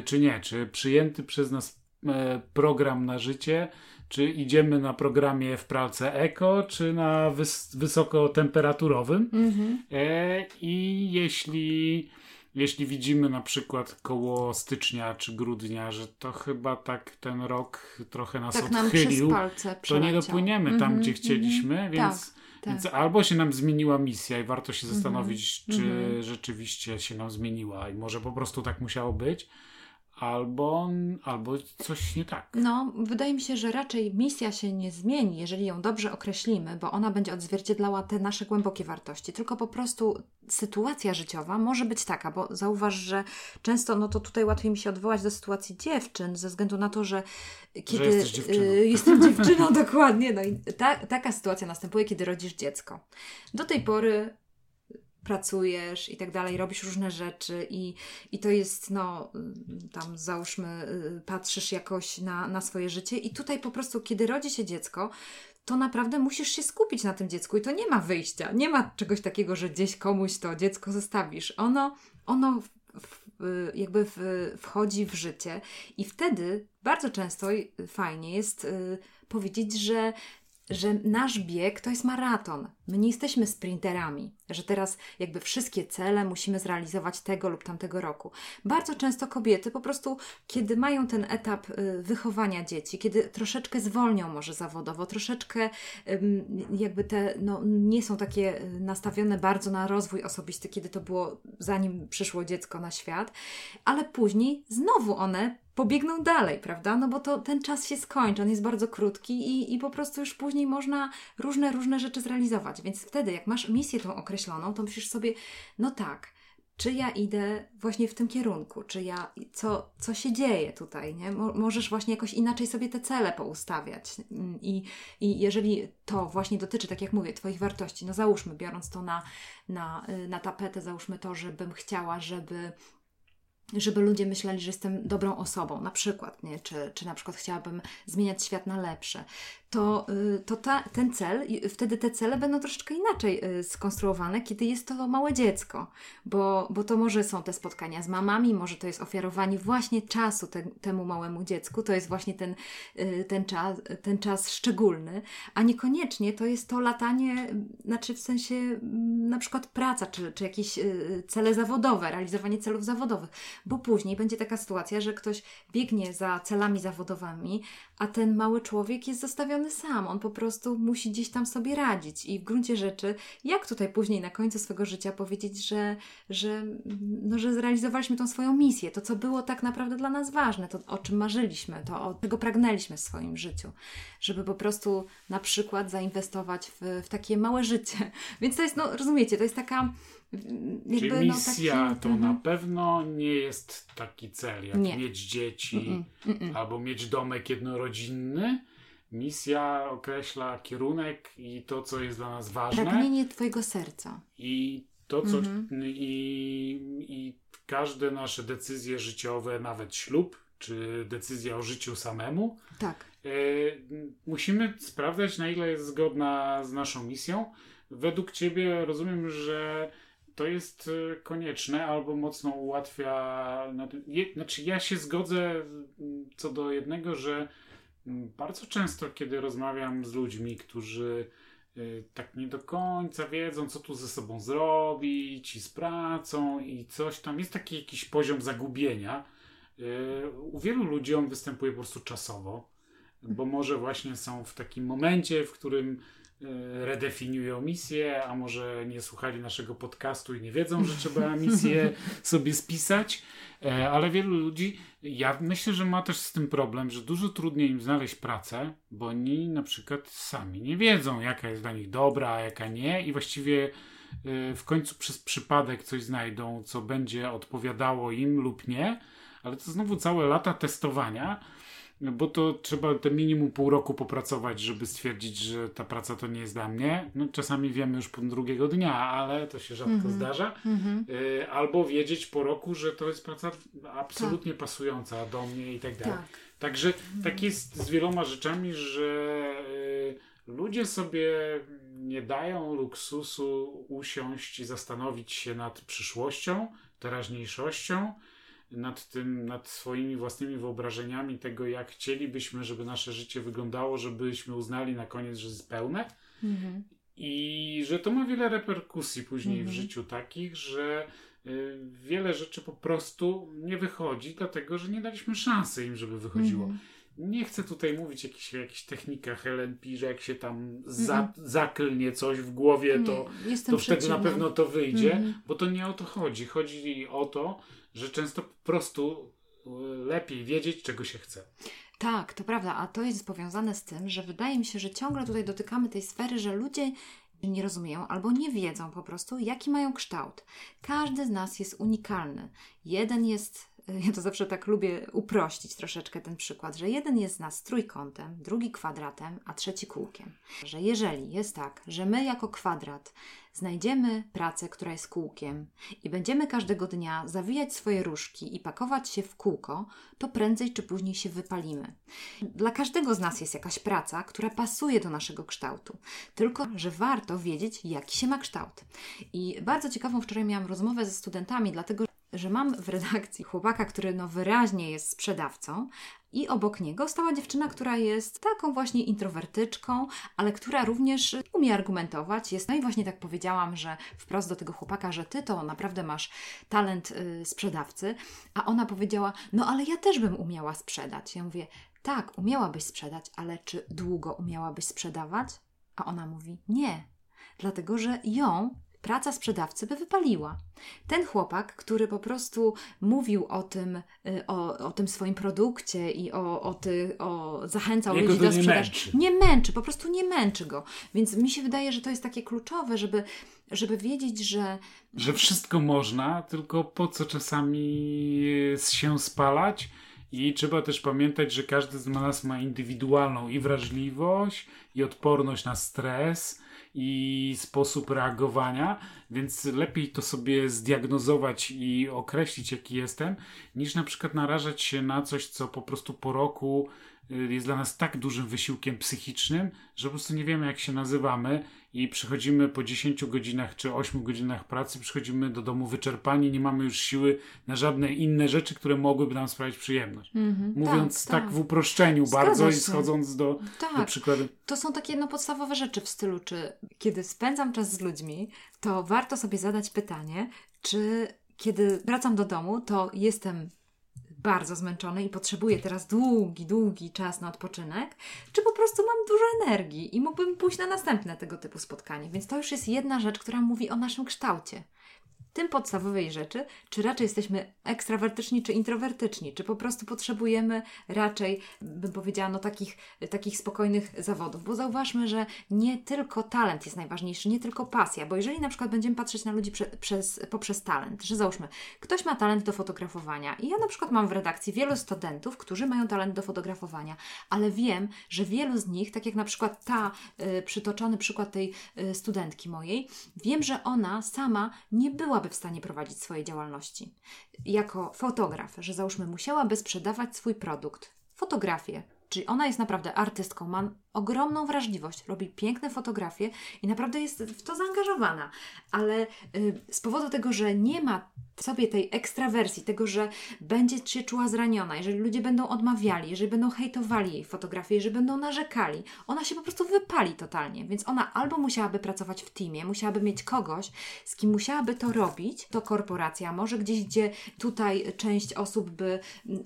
A: czy nie, czy przyjęty przez nas e, program na życie czy idziemy na programie w pralce eko, czy na wys wysokotemperaturowym. Mhm. E, I jeśli, jeśli widzimy na przykład koło stycznia czy grudnia, że to chyba tak ten rok trochę nas tak odchylił, to nie dopłyniemy tam, mhm, gdzie chcieliśmy, mhm. więc. Tak. Tak. Więc albo się nam zmieniła misja i warto się zastanowić, czy rzeczywiście się nam zmieniła i może po prostu tak musiało być, albo, albo coś nie tak.
B: No, wydaje mi się, że raczej misja się nie zmieni, jeżeli ją dobrze określimy, bo ona będzie odzwierciedlała te nasze głębokie wartości. Tylko po prostu sytuacja życiowa może być taka, bo zauważ, że często, no to tutaj łatwiej mi się odwołać do sytuacji dziewczyn, ze względu na to, że kiedy
A: że dziewczyną.
B: Y, jestem dziewczyną, *laughs* dokładnie. No i ta, taka sytuacja następuje, kiedy rodzisz dziecko. Do tej pory pracujesz i tak dalej, robisz różne rzeczy i, i to jest, no, tam załóżmy, y, patrzysz jakoś na, na swoje życie i tutaj po prostu, kiedy rodzi się dziecko, to naprawdę musisz się skupić na tym dziecku i to nie ma wyjścia. Nie ma czegoś takiego, że gdzieś komuś to dziecko zostawisz. Ono, ono w, w, jakby w, wchodzi w życie i wtedy bardzo często fajnie jest y, powiedzieć, że że nasz bieg to jest maraton. My nie jesteśmy sprinterami, że teraz jakby wszystkie cele musimy zrealizować tego lub tamtego roku. Bardzo często kobiety po prostu, kiedy mają ten etap y, wychowania dzieci, kiedy troszeczkę zwolnią może zawodowo, troszeczkę jakby te, no, nie są takie y, nastawione bardzo na rozwój osobisty, kiedy to było zanim przyszło dziecko na świat, ale później znowu one pobiegną dalej, prawda? No bo to ten czas się skończy, on jest bardzo krótki i, i po prostu już później można różne, różne rzeczy zrealizować. Więc wtedy, jak masz misję tą określoną, to myślisz sobie, no tak, czy ja idę właśnie w tym kierunku, czy ja, co, co się dzieje tutaj, nie? Możesz właśnie jakoś inaczej sobie te cele poustawiać. I, I jeżeli to właśnie dotyczy, tak jak mówię, Twoich wartości, no załóżmy, biorąc to na, na, na tapetę, załóżmy to, żebym chciała, żeby żeby ludzie myśleli, że jestem dobrą osobą, na przykład, nie? Czy, czy na przykład chciałabym zmieniać świat na lepsze, to, y, to ta, ten cel, wtedy te cele będą troszeczkę inaczej y, skonstruowane, kiedy jest to małe dziecko, bo, bo to może są te spotkania z mamami, może to jest ofiarowanie właśnie czasu te, temu małemu dziecku, to jest właśnie ten, y, ten, czas, ten czas szczególny, a niekoniecznie to jest to latanie, znaczy w sensie mm, na przykład praca, czy, czy jakieś cele zawodowe, realizowanie celów zawodowych, bo później będzie taka sytuacja, że ktoś biegnie za celami zawodowymi, a ten mały człowiek jest zostawiony sam. On po prostu musi gdzieś tam sobie radzić. I w gruncie rzeczy, jak tutaj później na końcu swojego życia powiedzieć, że, że, no, że zrealizowaliśmy tą swoją misję, to co było tak naprawdę dla nas ważne, to o czym marzyliśmy, to o czego pragnęliśmy w swoim życiu, żeby po prostu na przykład zainwestować w, w takie małe życie. *laughs* Więc to jest, no rozumiecie, to jest taka
A: jakby, Czyli misja no, taki... to na pewno nie jest taki cel, jak nie. mieć dzieci mm -mm, mm albo mieć domek jednorodzinny. Misja określa kierunek i to, co jest dla nas ważne.
B: Pragnienie Twojego serca.
A: I to, co. -hmm. I, I każde nasze decyzje życiowe, nawet ślub, czy decyzja o życiu samemu.
B: Tak.
A: Y, musimy sprawdzać, na ile jest zgodna z naszą misją. Według Ciebie rozumiem, że to jest y, konieczne albo mocno ułatwia. Znaczy, ja się zgodzę mm, co do jednego, że bardzo często, kiedy rozmawiam z ludźmi, którzy y, tak nie do końca wiedzą, co tu ze sobą zrobić i z pracą i coś tam, jest taki jakiś poziom zagubienia. Y, u wielu ludzi on występuje po prostu czasowo, bo może właśnie są w takim momencie, w którym redefiniują misję, a może nie słuchali naszego podcastu i nie wiedzą, że trzeba *laughs* misję sobie spisać, e, ale wielu ludzi, ja myślę, że ma też z tym problem, że dużo trudniej im znaleźć pracę, bo oni na przykład sami nie wiedzą, jaka jest dla nich dobra, a jaka nie. I właściwie e, w końcu przez przypadek coś znajdą, co będzie odpowiadało im lub nie, ale to znowu całe lata testowania, bo to trzeba te minimum pół roku popracować, żeby stwierdzić, że ta praca to nie jest dla mnie. No, czasami wiemy już po drugiego dnia, ale to się rzadko mm -hmm. zdarza. Mm -hmm. y, albo wiedzieć po roku, że to jest praca absolutnie tak. pasująca do mnie i tak dalej. Tak. Także mm. tak jest z wieloma rzeczami, że y, ludzie sobie nie dają luksusu usiąść i zastanowić się nad przyszłością, teraźniejszością nad tym, nad swoimi własnymi wyobrażeniami tego, jak chcielibyśmy, żeby nasze życie wyglądało, żebyśmy uznali na koniec, że jest pełne. Mhm. I że to ma wiele reperkusji później mhm. w życiu takich, że y, wiele rzeczy po prostu nie wychodzi, dlatego że nie daliśmy szansy im, żeby wychodziło. Mhm. Nie chcę tutaj mówić o jakichś, jakichś technikach LNP, że jak się tam za, zaklnie coś w głowie, to, to wtedy na pewno to wyjdzie, mhm. bo to nie o to chodzi. Chodzi o to, że często po prostu e, lepiej wiedzieć, czego się chce.
B: Tak, to prawda, a to jest powiązane z tym, że wydaje mi się, że ciągle tutaj dotykamy tej sfery, że ludzie nie rozumieją albo nie wiedzą po prostu, jaki mają kształt. Każdy z nas jest unikalny. Jeden jest *laughs* ja to zawsze tak lubię uprościć troszeczkę ten przykład, że jeden jest z nas trójkątem, drugi kwadratem, a trzeci kółkiem. Że jeżeli jest tak, że my jako kwadrat znajdziemy pracę, która jest kółkiem i będziemy każdego dnia zawijać swoje różki i pakować się w kółko, to prędzej czy później się wypalimy. Dla każdego z nas jest jakaś praca, która pasuje do naszego kształtu. Tylko, że warto wiedzieć, jaki się ma kształt. I bardzo ciekawą wczoraj miałam rozmowę ze studentami, dlatego że mam w redakcji chłopaka, który no wyraźnie jest sprzedawcą, i obok niego stała dziewczyna, która jest taką właśnie introwertyczką, ale która również umie argumentować. Jest, no i właśnie tak powiedziałam, że wprost do tego chłopaka, że ty to naprawdę masz talent y, sprzedawcy, a ona powiedziała: No, ale ja też bym umiała sprzedać. Ja mówię: Tak, umiałabyś sprzedać, ale czy długo umiałabyś sprzedawać? A ona mówi: Nie, dlatego że ją praca sprzedawcy by wypaliła. Ten chłopak, który po prostu mówił o tym, y, o, o tym swoim produkcie i o, o, ty, o zachęcał
A: Jego
B: ludzi do
A: sprzedaży.
B: Nie, nie męczy, po prostu nie męczy go. Więc mi się wydaje, że to jest takie kluczowe, żeby, żeby wiedzieć, że.
A: Że wszystko można, tylko po co czasami się spalać. I trzeba też pamiętać, że każdy z nas ma indywidualną i wrażliwość, i odporność na stres, i sposób reagowania, więc lepiej to sobie zdiagnozować i określić, jaki jestem, niż na przykład narażać się na coś, co po prostu po roku jest dla nas tak dużym wysiłkiem psychicznym, że po prostu nie wiemy, jak się nazywamy i przychodzimy po 10 godzinach czy 8 godzinach pracy, przychodzimy do domu wyczerpani, nie mamy już siły na żadne inne rzeczy, które mogłyby nam sprawić przyjemność. Mm-hmm, Mówiąc tak, tak, tak, w uproszczeniu Zgadza bardzo się. i schodząc do, tak. do przykładu.
B: To są takie no, podstawowe rzeczy w stylu, czy kiedy spędzam czas z ludźmi, to warto sobie zadać pytanie, czy kiedy wracam do domu, to jestem bardzo zmęczony i potrzebuję teraz długi, długi czas na odpoczynek, czy po prostu mam dużo energii i mógłbym pójść na następne tego typu spotkanie. Więc to już jest jedna rzecz, która mówi o naszym kształcie tym podstawowej rzeczy, czy raczej jesteśmy ekstrawertyczni, czy introwertyczni, czy po prostu potrzebujemy raczej, bym powiedziała, no takich, takich spokojnych zawodów. Bo zauważmy, że nie tylko talent jest najważniejszy, nie tylko pasja, bo jeżeli na przykład będziemy patrzeć na ludzi prze, przez, poprzez talent, że załóżmy, ktoś ma talent do fotografowania i ja na przykład mam w redakcji wielu studentów, którzy mają talent do fotografowania, ale wiem, że wielu z nich, tak jak na przykład ta y, przytoczony przykład tej y, studentki mojej, wiem, że ona sama nie byłaby byłaby w stanie prowadzić swojej działalności. Jako fotograf, że załóżmy musiałaby sprzedawać swój produkt, fotografię, czyli ona jest naprawdę artystką, ma ogromną wrażliwość, robi piękne fotografie i naprawdę jest w to zaangażowana. Ale y, z powodu tego, że nie ma sobie tej ekstrawersji, tego, że będzie się czuła zraniona, jeżeli ludzie będą odmawiali, jeżeli będą hejtowali jej fotografię, jeżeli będą narzekali, ona się po prostu wypali totalnie. Więc ona albo musiałaby pracować w teamie, musiałaby mieć kogoś, z kim musiałaby to robić, to korporacja, może gdzieś, gdzie tutaj część osób by,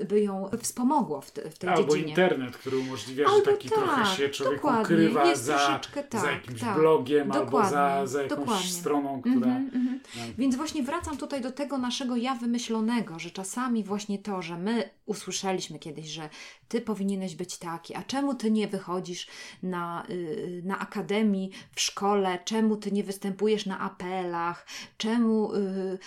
B: by ją wspomogło w, te, w tej
A: albo
B: dziedzinie.
A: internet, który umożliwia,
B: Albo
A: że taki
B: tak,
A: trochę się człowiek
B: dokładnie.
A: ukrywa
B: Jest
A: za,
B: troszeczkę tak,
A: za jakimś
B: tak.
A: blogiem albo za,
B: Dokładnie,
A: za jakąś
B: dokładnie.
A: stroną, która...
B: Mhm, mhm.
A: No.
B: Więc właśnie wracam tutaj do tego naszego ja wymyślonego, że czasami właśnie to, że my usłyszeliśmy kiedyś, że ty powinieneś być taki, a czemu ty nie wychodzisz na, y, na akademii w szkole, czemu ty nie występujesz na apelach, czemu y,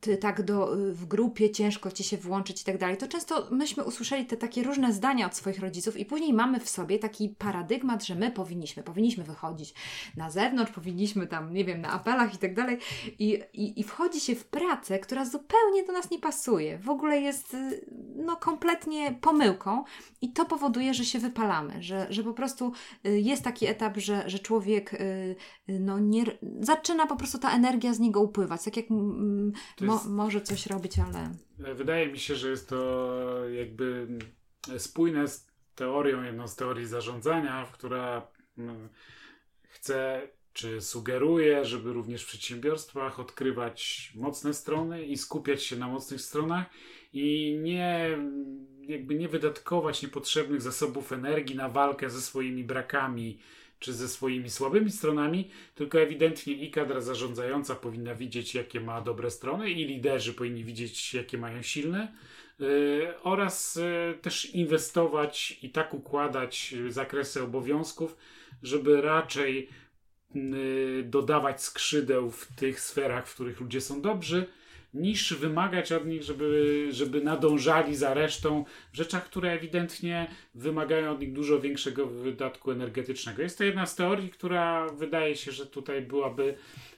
B: ty tak do, y, w grupie ciężko ci się włączyć i tak dalej. To często myśmy usłyszeli te takie różne zdania od swoich rodziców i później mamy w sobie taki paradygmat, że my powinniśmy, powinniśmy wychodzić na zewnątrz, powinniśmy tam, nie wiem, na apelach i tak dalej i, i, i wchodzi się w pracę, która zupełnie do nas nie pasuje. W ogóle jest y, no kompletnie pomyłką i to powoduje, że się wypalamy, że, że po prostu y, jest taki etap, że, że człowiek y, y, no nie, zaczyna po prostu ta energia z niego upływać, tak jak mm, mo,
A: jest-
B: może coś robić, ale
A: Wydaje mi się, że jest to jakby spójne z teorią, jedną z teorii zarządzania, która chce czy sugeruje, żeby również w przedsiębiorstwach odkrywać mocne strony i skupiać się na mocnych stronach i nie jakby nie wydatkować niepotrzebnych zasobów energii na walkę ze swoimi brakami czy ze swoimi słabymi stronami, tylko ewidentnie i kadra zarządzająca powinna widzieć, jakie ma dobre strony, i liderzy powinni widzieć, jakie mają silne, yy, oraz yy, też inwestować i tak układać yy, zakresy obowiązków, żeby raczej yy, dodawać skrzydeł w tych sferach, w których ludzie są dobrzy, niż wymagać od nich, żeby, żeby nadążali za resztą w rzeczach, które ewidentnie wymagają od nich dużo większego wydatku energetycznego. Jest to jedna z teorii, która wydaje się, że tutaj byłaby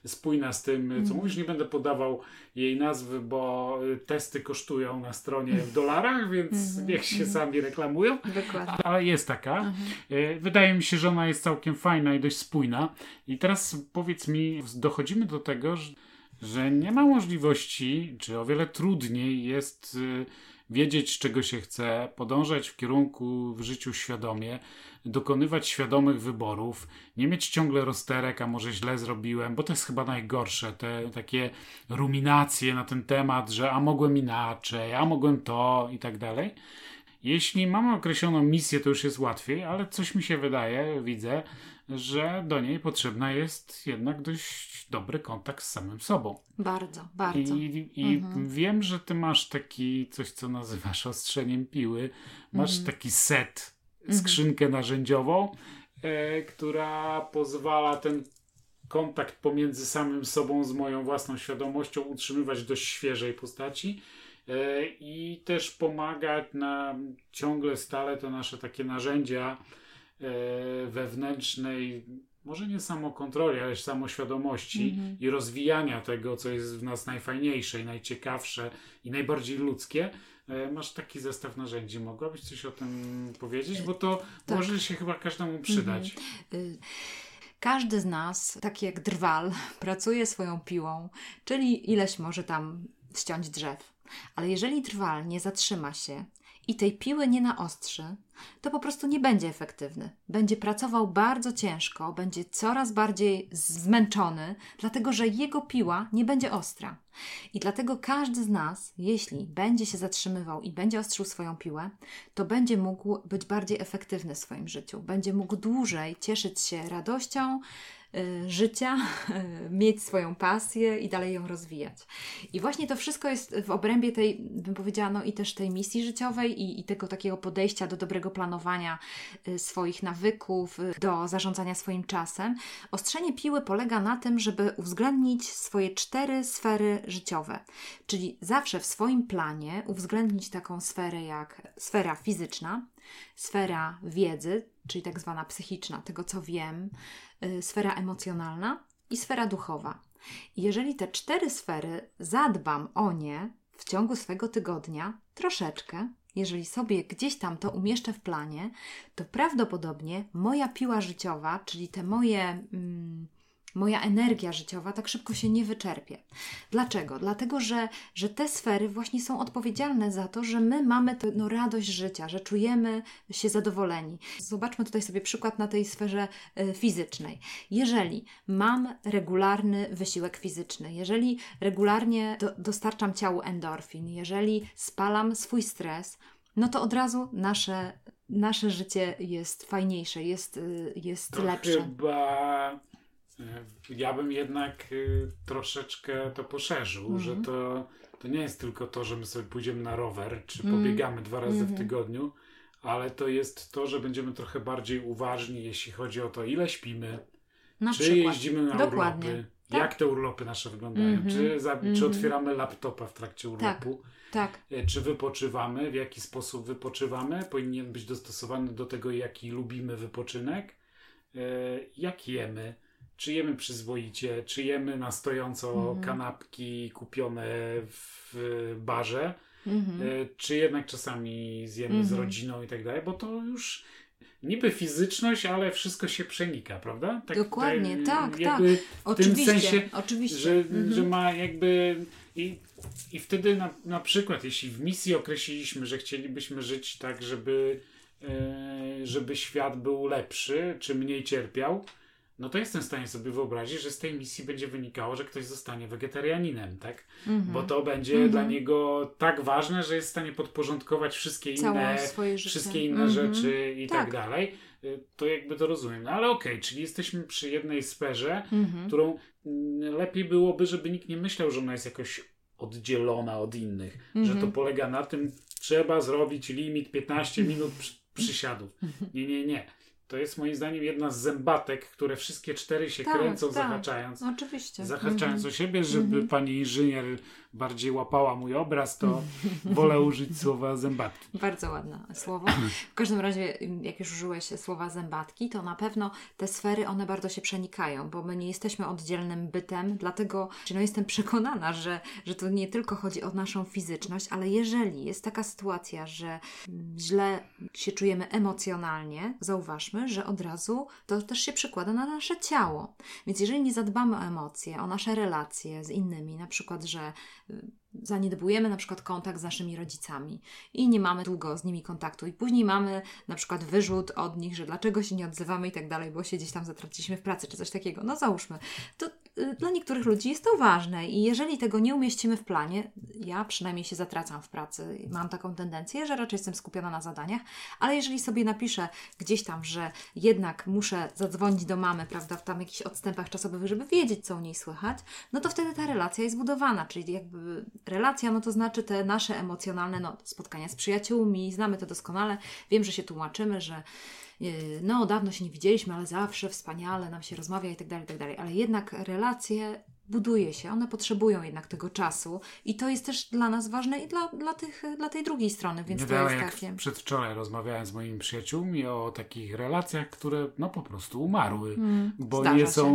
A: spójna z tym, co mówisz. Nie będę podawał jej nazwy, bo testy kosztują na stronie w dolarach, więc niech się sami reklamują.
B: dokładnie.
A: Ale jest taka. E, Wydaje mi się, że ona jest całkiem fajna i dość spójna. I teraz powiedz mi, dochodzimy do tego, że, że nie ma możliwości, czy o wiele trudniej jest y, wiedzieć, czego się chce, podążać w kierunku w życiu świadomie, dokonywać świadomych wyborów, nie mieć ciągle rozterek, a może źle zrobiłem, bo to jest chyba najgorsze, te takie ruminacje na ten temat, że a mogłem inaczej, a mogłem to i tak dalej. Jeśli mamy określoną misję, to już jest łatwiej, ale coś mi się wydaje, widzę, że do niej potrzebna jest jednak dość dobry kontakt z samym sobą.
B: Bardzo, bardzo.
A: I, i wiem, że ty masz taki coś, co nazywasz ostrzeniem piły. Masz taki set, skrzynkę narzędziową, e, która pozwala ten kontakt pomiędzy samym sobą, z moją własną świadomością utrzymywać w dość świeżej postaci. E, I też pomagać na ciągle stale te nasze takie narzędzia wewnętrznej, może nie samokontroli, ale samoświadomości i rozwijania tego, co jest w nas najfajniejsze i najciekawsze i najbardziej ludzkie. E, Masz taki zestaw narzędzi. Mogłabyś coś o tym powiedzieć? Bo to
B: Tak.
A: może się chyba każdemu przydać.
B: Y, Każdy z nas, tak jak drwal, *laughs* pracuje swoją piłą, czyli ileś może tam ściąć drzew. Ale jeżeli drwal nie zatrzyma się i tej piły nie naostrzy, to po prostu nie będzie efektywny. Będzie pracował bardzo ciężko, będzie coraz bardziej zmęczony, dlatego że jego piła nie będzie ostra. I dlatego każdy z nas, jeśli będzie się zatrzymywał i będzie ostrzył swoją piłę, to będzie mógł być bardziej efektywny w swoim życiu. Będzie mógł dłużej cieszyć się radością życia, *laughs* y, mieć swoją pasję i dalej ją rozwijać. I właśnie to wszystko jest w obrębie tej, bym powiedziała, no i też tej misji życiowej i, i tego takiego podejścia do dobrego planowania y, swoich nawyków, y, do zarządzania swoim czasem. Ostrzenie piły polega na tym, żeby uwzględnić swoje cztery sfery życiowe. Czyli zawsze w swoim planie uwzględnić taką sferę jak sfera fizyczna, sfera wiedzy, czyli tak zwana psychiczna, tego co wiem, y, sfera emocjonalna i sfera duchowa. Jeżeli te cztery sfery zadbam o nie w ciągu swego tygodnia, troszeczkę, jeżeli sobie gdzieś tam to umieszczę w planie, to prawdopodobnie moja piła życiowa, czyli te moje. Mm, moja energia życiowa tak szybko się nie wyczerpie. Dlaczego? Dlatego, że, że te sfery właśnie są odpowiedzialne za to, że my mamy tę no, radość życia, że czujemy się zadowoleni. Zobaczmy tutaj sobie przykład na tej sferze y, fizycznej. Jeżeli mam regularny wysiłek fizyczny, jeżeli regularnie do, dostarczam ciału endorfin, jeżeli spalam swój stres, no to od razu nasze, nasze życie jest fajniejsze, jest, y, jest lepsze.
A: Chyba ja bym jednak y, troszeczkę to poszerzył, mm. że mhm. to, to nie jest tylko to, że my sobie pójdziemy na rower, czy mm. pobiegamy dwa razy mm. w mhm. tygodniu, ale to jest to, że będziemy trochę bardziej uważni, jeśli chodzi o to, ile śpimy, na czy przykład. jeździmy na Dokładnie. urlopy, tak? jak te urlopy nasze wyglądają, -hmm. czy, za, czy mhm. otwieramy laptopa w trakcie urlopu,
B: tak. tak.
A: E, czy wypoczywamy, w jaki sposób wypoczywamy, powinien być dostosowany do tego, jaki lubimy wypoczynek, e, jak jemy czy jemy przyzwoicie, czy jemy na stojąco mm. kanapki kupione w barze, mm -hmm. czy jednak czasami zjemy mm -hmm. z mhm. rodziną i tak dalej, bo to już niby fizyczność, ale wszystko się przenika, prawda?
B: Tak, Dokładnie, tak, tak. W oczywiście,
A: tym sensie,
B: oczywiście.
A: Że, mm -hmm. że ma jakby i, i wtedy na, na przykład, jeśli w misji określiliśmy, że chcielibyśmy żyć tak, żeby, e, żeby świat był lepszy, czy mniej cierpiał, no to jestem w stanie sobie wyobrazić, że z tej misji będzie wynikało, że ktoś zostanie wegetarianinem, tak? Mm -hmm. Bo to będzie mm -hmm. dla niego tak ważne, że jest w stanie podporządkować wszystkie inne, wszystkie inne mm -hmm. rzeczy i tak. tak. dalej. Y, to jakby to rozumiem. No ale okej, okay, czyli jesteśmy przy jednej sferze, mhm. którą mm, lepiej byłoby, żeby nikt nie myślał, że ona jest jakoś oddzielona od innych. Że to mhm. polega na tym, trzeba zrobić limit 15 minut *laughs* przysiadów. Mhm. Nie, nie, nie to jest moim zdaniem jedna z zębatek, które wszystkie cztery się tak, kręcą, tak, zahaczając.
B: Oczywiście.
A: Zahaczając mm -hmm. o siebie, żeby mm -hmm. pani inżynier bardziej łapała mój obraz, to wolę użyć *laughs* słowa zębatki.
B: Bardzo ładne słowo. W każdym razie, jak już użyłeś słowa zębatki, to na pewno te sfery, one bardzo się przenikają, bo my nie jesteśmy oddzielnym bytem, dlatego no jestem przekonana, że, że to nie tylko chodzi o naszą fizyczność, ale jeżeli jest taka sytuacja, że źle się czujemy emocjonalnie, zauważmy, że od razu to też się przekłada na nasze ciało. Więc jeżeli nie zadbamy o emocje, o nasze relacje z innymi, na przykład, że zaniedbujemy na przykład kontakt z naszymi rodzicami i nie mamy długo z nimi kontaktu i później mamy na przykład wyrzut od nich, że dlaczego się nie odzywamy i tak dalej, bo się gdzieś tam zatraciliśmy w pracy czy coś takiego. No załóżmy, to y, dla niektórych ludzi jest to ważne i jeżeli tego nie umieścimy w planie, ja przynajmniej się zatracam w pracy, mam taką tendencję, że raczej jestem skupiona na zadaniach, ale jeżeli sobie napiszę gdzieś tam, że jednak muszę zadzwonić do mamy, prawda, w tam jakichś odstępach czasowych, żeby wiedzieć, co u niej słychać, no to wtedy ta relacja jest budowana, czyli jakby relacja, no to znaczy te nasze emocjonalne no, spotkania z przyjaciółmi, znamy to doskonale. Wiem, że się tłumaczymy, że no dawno się nie widzieliśmy, ale zawsze wspaniale nam się rozmawia i tak dalej, tak dalej. Ale jednak relacje buduje się, one potrzebują jednak tego czasu i to jest też dla nas ważne i dla, dla, tych, dla tej drugiej strony, więc
A: Nie
B: to jest
A: jak takie... Przedwczoraj rozmawiałem z moimi przyjaciółmi o takich relacjach, które no po prostu umarły, mm, bo nie są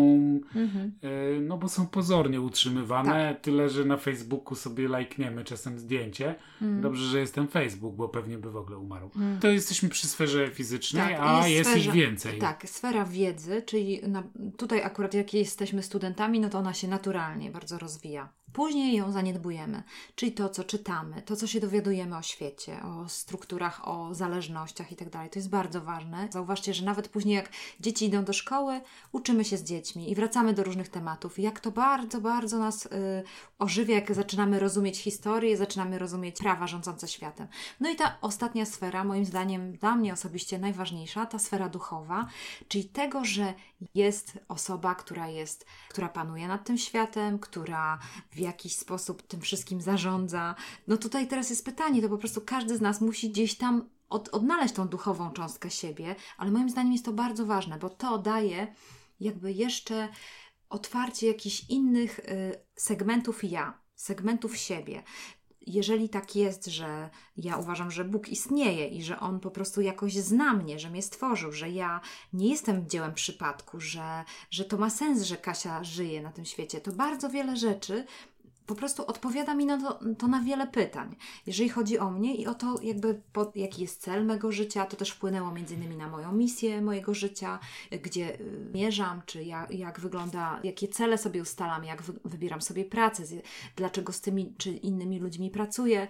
A: mm-hmm. e, no bo są pozornie utrzymywane, tak. tyle, że na Facebooku sobie lajkniemy czasem zdjęcie. Mm. Dobrze, że jest ten Facebook, bo pewnie by w ogóle umarł. Mm. To jesteśmy przy sferze fizycznej, tak, a jest, jest ich więcej.
B: Tak, sfera wiedzy, czyli na, tutaj akurat jak jesteśmy studentami, no to ona się na naturalnie bardzo rozwija. Później ją zaniedbujemy, czyli to, co czytamy, to, co się dowiadujemy o świecie, o strukturach, o zależnościach itd. Tak to jest bardzo ważne. Zauważcie, że nawet później, jak dzieci idą do szkoły, uczymy się z dziećmi i wracamy do różnych tematów. Jak to bardzo, bardzo nas y, ożywia, jak zaczynamy rozumieć historię, zaczynamy rozumieć prawa rządzące światem. No i ta ostatnia sfera, moim zdaniem, dla mnie osobiście najważniejsza, ta sfera duchowa, czyli tego, że jest osoba, która jest, która panuje nad tym światem, która w jakiś sposób tym wszystkim zarządza. No tutaj teraz jest pytanie, to po prostu każdy z nas musi gdzieś tam od, odnaleźć tą duchową cząstkę siebie, ale moim zdaniem jest to bardzo ważne, bo to daje jakby jeszcze otwarcie jakichś innych y, segmentów ja, segmentów siebie jeżeli tak jest, że ja uważam, że Bóg istnieje i że On po prostu jakoś zna mnie, że mnie stworzył, że ja nie jestem dziełem przypadku, że, że to ma sens, że Kasia żyje na tym świecie, to bardzo wiele rzeczy po prostu odpowiada mi na to, to, na wiele pytań. Jeżeli chodzi o mnie i o to, jakby po, jaki jest cel mego życia, to też wpłynęło między innymi na moją misję mojego życia, gdzie y, mierzam, czy jak, jak wygląda, jakie cele sobie ustalam, jak wy, wybieram sobie pracę, z, dlaczego z tymi czy innymi ludźmi pracuję.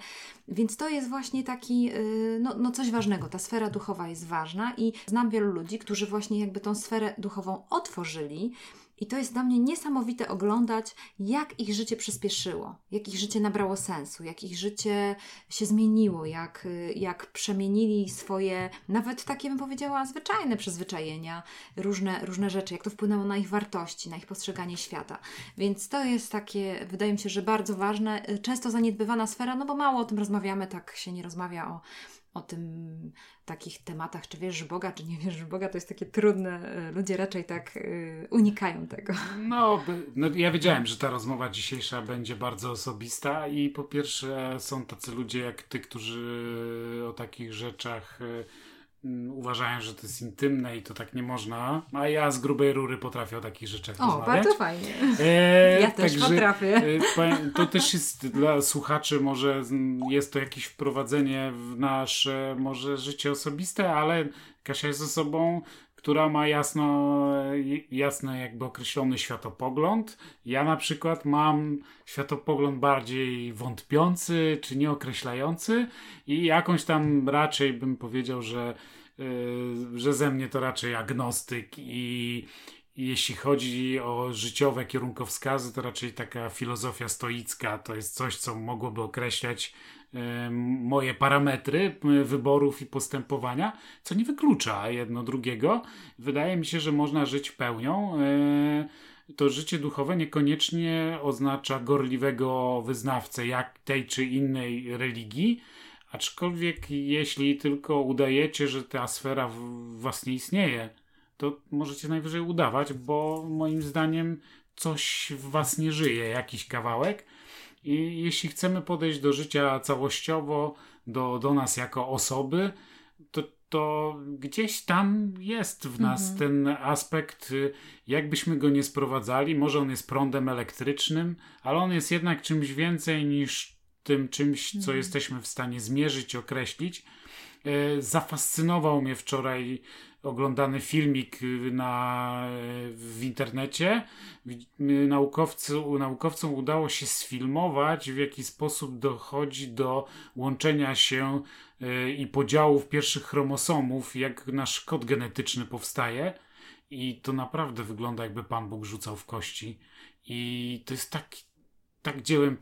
B: Więc to jest właśnie taki, y, no, no coś ważnego. Ta sfera duchowa jest ważna i znam wielu ludzi, którzy właśnie jakby tą sferę duchową otworzyli i to jest dla mnie niesamowite oglądać, jak ich życie przyspieszyło, jak ich życie nabrało sensu, jak ich życie się zmieniło, jak, jak przemienili swoje, nawet takie bym powiedziała, zwyczajne przyzwyczajenia, różne, różne rzeczy, jak to wpłynęło na ich wartości, na ich postrzeganie świata. Więc to jest takie, wydaje mi się, że bardzo ważne, często zaniedbywana sfera, no bo mało o tym rozmawiamy, tak się nie rozmawia o o tym takich tematach, czy wierzysz w Boga, czy nie wierzysz w Boga, to jest takie trudne. E, ludzie raczej tak y, unikają tego.
A: No, no, ja wiedziałem, że ta rozmowa dzisiejsza będzie bardzo osobista i po pierwsze są tacy ludzie jak ty, którzy o takich rzeczach y, uważają, że to jest intymne i to tak nie można, a ja z grubej rury potrafię o takich rzeczach
B: o,
A: rozmawiać.
B: bardzo fajnie. E, ja też także, potrafię.
A: E, to też jest dla słuchaczy, może jest to jakieś wprowadzenie w nasze może życie osobiste, ale Kasia jest osobą, która ma jasno, jasno jakby określony światopogląd. Ja na przykład mam światopogląd bardziej wątpiący czy nieokreślający i jakąś tam raczej bym powiedział, że, yy, że ze mnie to raczej agnostyk i, i jeśli chodzi o życiowe kierunkowskazy, to raczej taka filozofia stoicka to jest coś, co mogłoby określać moje parametry wyborów i postępowania, co nie wyklucza jedno drugiego. Wydaje mi się, że można żyć pełnią. E, to życie duchowe niekoniecznie oznacza gorliwego wyznawcę jak tej czy innej religii, aczkolwiek jeśli tylko udajecie, że ta sfera w was nie istnieje, to możecie najwyżej udawać, bo moim zdaniem coś w was nie żyje, jakiś kawałek i jeśli chcemy podejść do życia całościowo, do, do nas jako osoby, to, to gdzieś tam jest w nas mhm. ten aspekt, jakbyśmy go nie sprowadzali. Może on jest prądem elektrycznym, ale on jest jednak czymś więcej niż tym czymś, co mhm. jesteśmy w stanie zmierzyć, określić. E, zafascynował mnie wczoraj oglądany filmik y, na, w internecie. Naukowcy, naukowcom udało się sfilmować, w jaki sposób dochodzi do łączenia się y, i podziałów pierwszych chromosomów, jak nasz kod genetyczny powstaje. I to naprawdę wygląda, jakby Pan Bóg rzucał w kości. I to jest tak, tak dziełem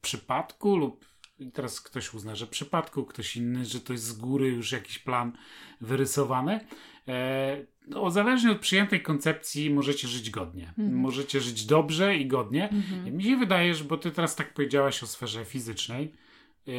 A: przypadku lub i teraz ktoś uzna, że przypadku, ktoś inny, że to jest z góry już jakiś plan wyrysowany. E, no, zależnie od przyjętej koncepcji możecie żyć godnie. Mhm. Możecie żyć dobrze i godnie. Mhm. Mi się wydaje, że bo ty teraz tak powiedziałaś o sferze fizycznej. E,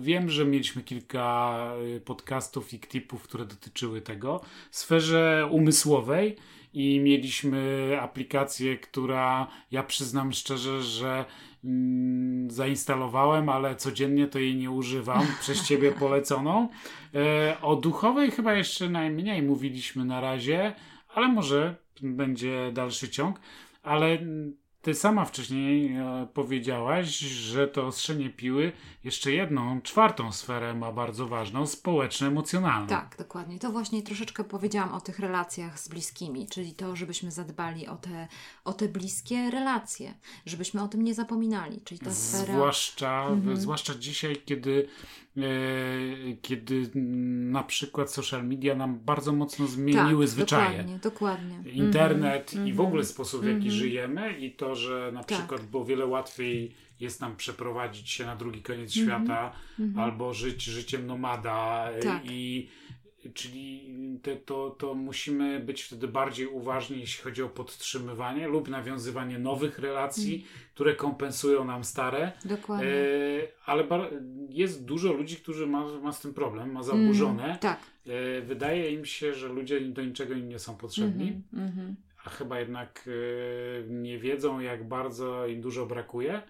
A: wiem, że mieliśmy kilka e, podcastów i klipów, które dotyczyły tego. W sferze umysłowej i mieliśmy aplikację, która ja przyznam szczerze, że mm, zainstalowałem, ale codziennie to jej nie używam, *laughs* przez ciebie poleconą. E, o duchowej chyba jeszcze najmniej mówiliśmy na razie, ale może będzie dalszy ciąg. Ale ty sama wcześniej e, powiedziałaś, że to ostrzenie piły jeszcze jedną, czwartą sferę ma bardzo ważną, społeczno-emocjonalną.
B: Tak, dokładnie. To właśnie troszeczkę powiedziałam o tych relacjach z bliskimi, czyli to, żebyśmy zadbali o te, o te bliskie relacje, żebyśmy o tym nie zapominali, czyli ta sfera...
A: Zwłaszcza, mhm. zwłaszcza dzisiaj, kiedy e, kiedy na przykład social media nam bardzo mocno zmieniły
B: tak,
A: zwyczaje.
B: Dokładnie, dokładnie.
A: Internet mm -hmm, i w ogóle mhm. sposób, w jaki mm -hmm. żyjemy i to, że na tak. przykład było wiele łatwiej jest nam przeprowadzić się na drugi koniec mm -hmm. świata mm -hmm. albo żyć życiem nomada tak. i czyli te, to, to musimy być wtedy bardziej uważni, jeśli chodzi o podtrzymywanie lub nawiązywanie nowych relacji, mm. które kompensują nam stare.
B: Dokładnie. E,
A: ale jest dużo ludzi, którzy ma, ma z tym problem, ma zaburzone. Mm,
B: tak.
A: E, wydaje im się, że ludzie do niczego im nie są potrzebni. Mm -hmm, a chyba jednak e, nie wiedzą, jak bardzo im dużo brakuje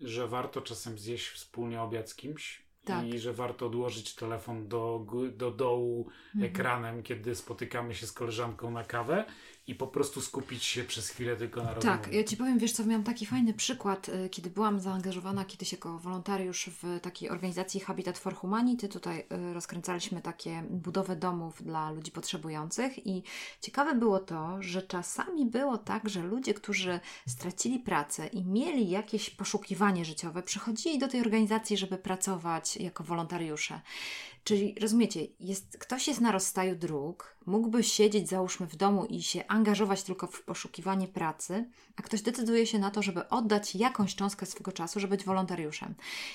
A: że warto czasem zjeść wspólnie obiad z kimś. Tak. I że warto odłożyć telefon do, do dołu mhm. ekranem, kiedy spotykamy się z koleżanką na kawę. I po prostu skupić się przez chwilę tylko na
B: rozmowie. Tak, ja Ci powiem, wiesz co, miałam taki fajny przykład, y, kiedy byłam zaangażowana kiedyś jako wolontariusz w takiej organizacji Habitat for Humanity. Tutaj y, rozkręcaliśmy takie budowę domów dla ludzi potrzebujących i ciekawe było to, że czasami było tak, że ludzie, którzy stracili pracę i mieli jakieś poszukiwanie życiowe, przychodzili do tej organizacji, żeby pracować jako wolontariusze. Czyli rozumiecie, jest, ktoś jest na rozstaju dróg, mógłby siedzieć, załóżmy, w domu i się angażować tylko w poszukiwanie pracy, a ktoś decyduje się na to, żeby oddać jakąś cząstkę swojego czasu, żeby być wolontariuszem.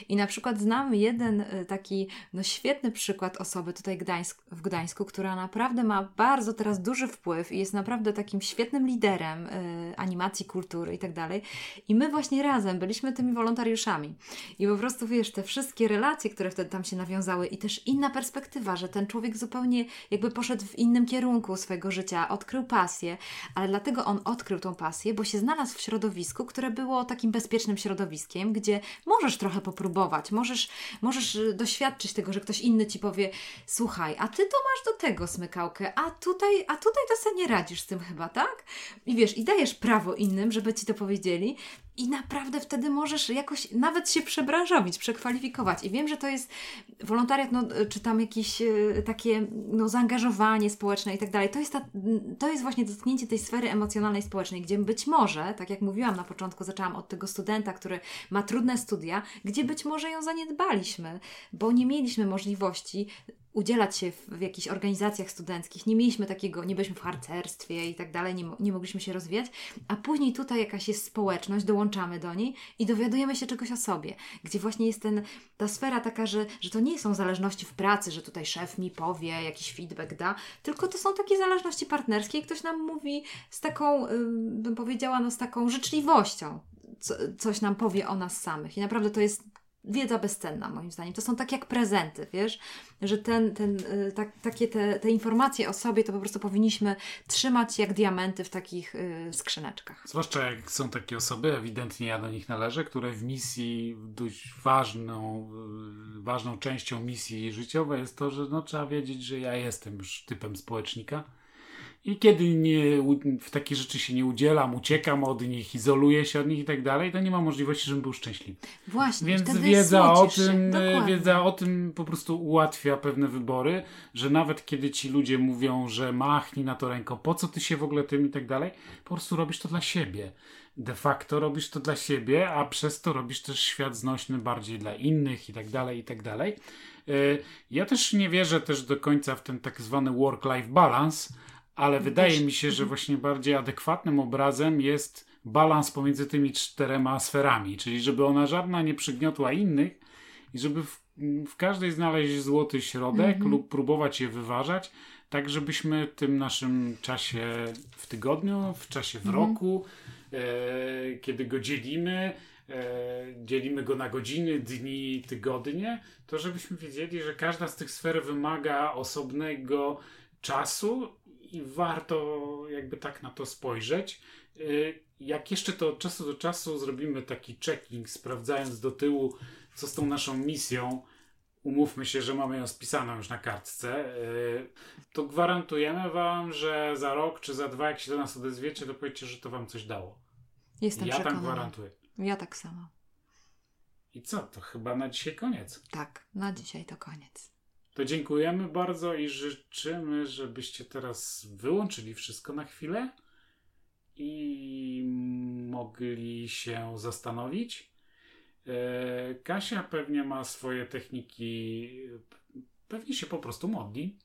B: I na przykład znam jeden y, taki no, świetny przykład osoby tutaj Gdańsk, w Gdańsku, która naprawdę ma bardzo teraz duży wpływ i jest naprawdę takim świetnym liderem y, animacji, kultury i tak dalej. I my właśnie razem byliśmy tymi wolontariuszami. I po prostu wiesz, te wszystkie relacje, które wtedy tam się nawiązały i też inna perspektywa, że ten człowiek zupełnie jakby poszedł w innym kierunku swojego życia, odkrył pasję, ale dlatego on odkrył tą pasję, bo się znalazł w środowisku, które było takim bezpiecznym środowiskiem, gdzie możesz trochę popróbować, możesz, możesz y, doświadczyć tego, że ktoś inny ci powie: Słuchaj, a ty to masz do tego smykałkę, a tutaj, a tutaj to sobie nie radzisz z tym chyba, tak? I wiesz, i dajesz prawo innym, żeby ci to powiedzieli, i naprawdę wtedy możesz jakoś nawet się przebranżowić, przekwalifikować. I wiem, że to jest wolontariat, no, czy tam jakieś e, takie no, zaangażowanie społeczne i tak dalej. To jest, to jest właśnie dotknięcie tej sfery emocjonalnej, społecznej, gdzie być może, tak jak mówiłam na początku, zaczęłam od tego studenta, który ma trudne studia, gdzie być może ją zaniedbaliśmy, bo nie mieliśmy możliwości udzielać się w, w jakichś organizacjach studenckich. Nie mieliśmy takiego, nie byliśmy w harcerstwie i tak dalej, nie, nie mogliśmy się rozwijać, a później tutaj jakaś jest społeczność, dołączamy do niej i dowiadujemy się czegoś o sobie, gdzie właśnie jest ten, ta sfera taka, że, że to nie są zależności w pracy, że tutaj szef mi powie, jakiś feedback da, tylko to są takie zależności partnerskie i ktoś nam mówi z taką, bym powiedziała, no z taką życzliwością, co, coś nam powie o nas samych. I naprawdę to jest wiedza bezcenna, moim zdaniem. To są tak jak prezenty, wiesz, że ten, ten, y, tak, takie te, te informacje o sobie to po prostu powinniśmy trzymać jak diamenty w takich y, skrzyneczkach.
A: Zwłaszcza jak są takie osoby, ewidentnie ja do nich należę, które w misji dość ważną, y, ważną częścią misji życiowej jest to, że no, trzeba wiedzieć, że ja jestem już typem społecznika i kiedy nie, w takie rzeczy się nie udzielam, uciekam od nich, izoluję się od nich i tak dalej, to nie ma możliwości, żebym był szczęśliwy.
B: Właśnie.
A: Więc wiedza o tym, wiedza o tym po prostu ułatwia pewne wybory, że nawet kiedy ci ludzie mówią, że machnij na to ręką, po co ty się w ogóle tym i tak dalej, po prostu robisz to dla siebie. De facto robisz to dla siebie, a przez to robisz też świat znośny bardziej dla innych i tak dalej, i tak dalej. E, ja też nie wierzę też do końca w ten tak zwany work-life balance, ale wydaje mi się, że właśnie bardziej adekwatnym obrazem jest balans pomiędzy tymi czterema sferami, czyli żeby ona żadna nie przygniotła innych i żeby w, w każdej znaleźć złoty środek mm -hmm. lub próbować je wyważać, tak żebyśmy w tym naszym czasie w tygodniu, w czasie w mm -hmm. roku, e, kiedy go dzielimy, e, dzielimy go na godziny, dni, tygodnie, to żebyśmy wiedzieli, że każda z tych sfer wymaga osobnego czasu i warto jakby tak na to spojrzeć. Y, jak jeszcze to od czasu do czasu zrobimy taki checking, sprawdzając do tyłu, co z tą naszą misją, umówmy się, że mamy ją spisaną już na kartce, y, to gwarantujemy Wam, że za rok czy za dwa, jak się do nas odezwiecie, to powiecie, że to Wam coś dało.
B: Jestem
A: ja
B: przekonana.
A: tam gwarantuję.
B: Ja tak samo.
A: I co? To chyba na dzisiaj koniec.
B: Tak, na dzisiaj to koniec.
A: To dziękujemy bardzo i życzymy, żebyście teraz wyłączyli wszystko na chwilę i mogli się zastanowić. E, Kasia pewnie ma swoje techniki, pewnie się po prostu modli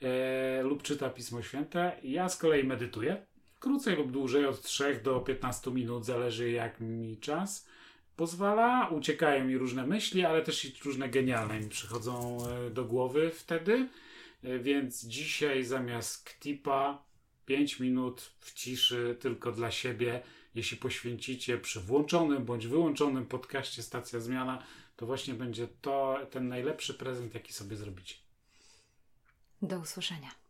A: e, lub czyta Pismo Święte. Ja z kolei medytuję. Krócej lub dłużej, od 3 do 15 minut, zależy jak mi czas pozwala. Uciekają mi różne myśli, ale też i różne genialne mi przychodzą e, do głowy wtedy. E, więc dzisiaj zamiast Ktipa 5 minut w ciszy tylko dla siebie, jeśli poświęcicie przy włączonym bądź wyłączonym podcaście Stacja Zmiana, to właśnie będzie to ten najlepszy prezent, jaki sobie zrobicie.
B: Do usłyszenia.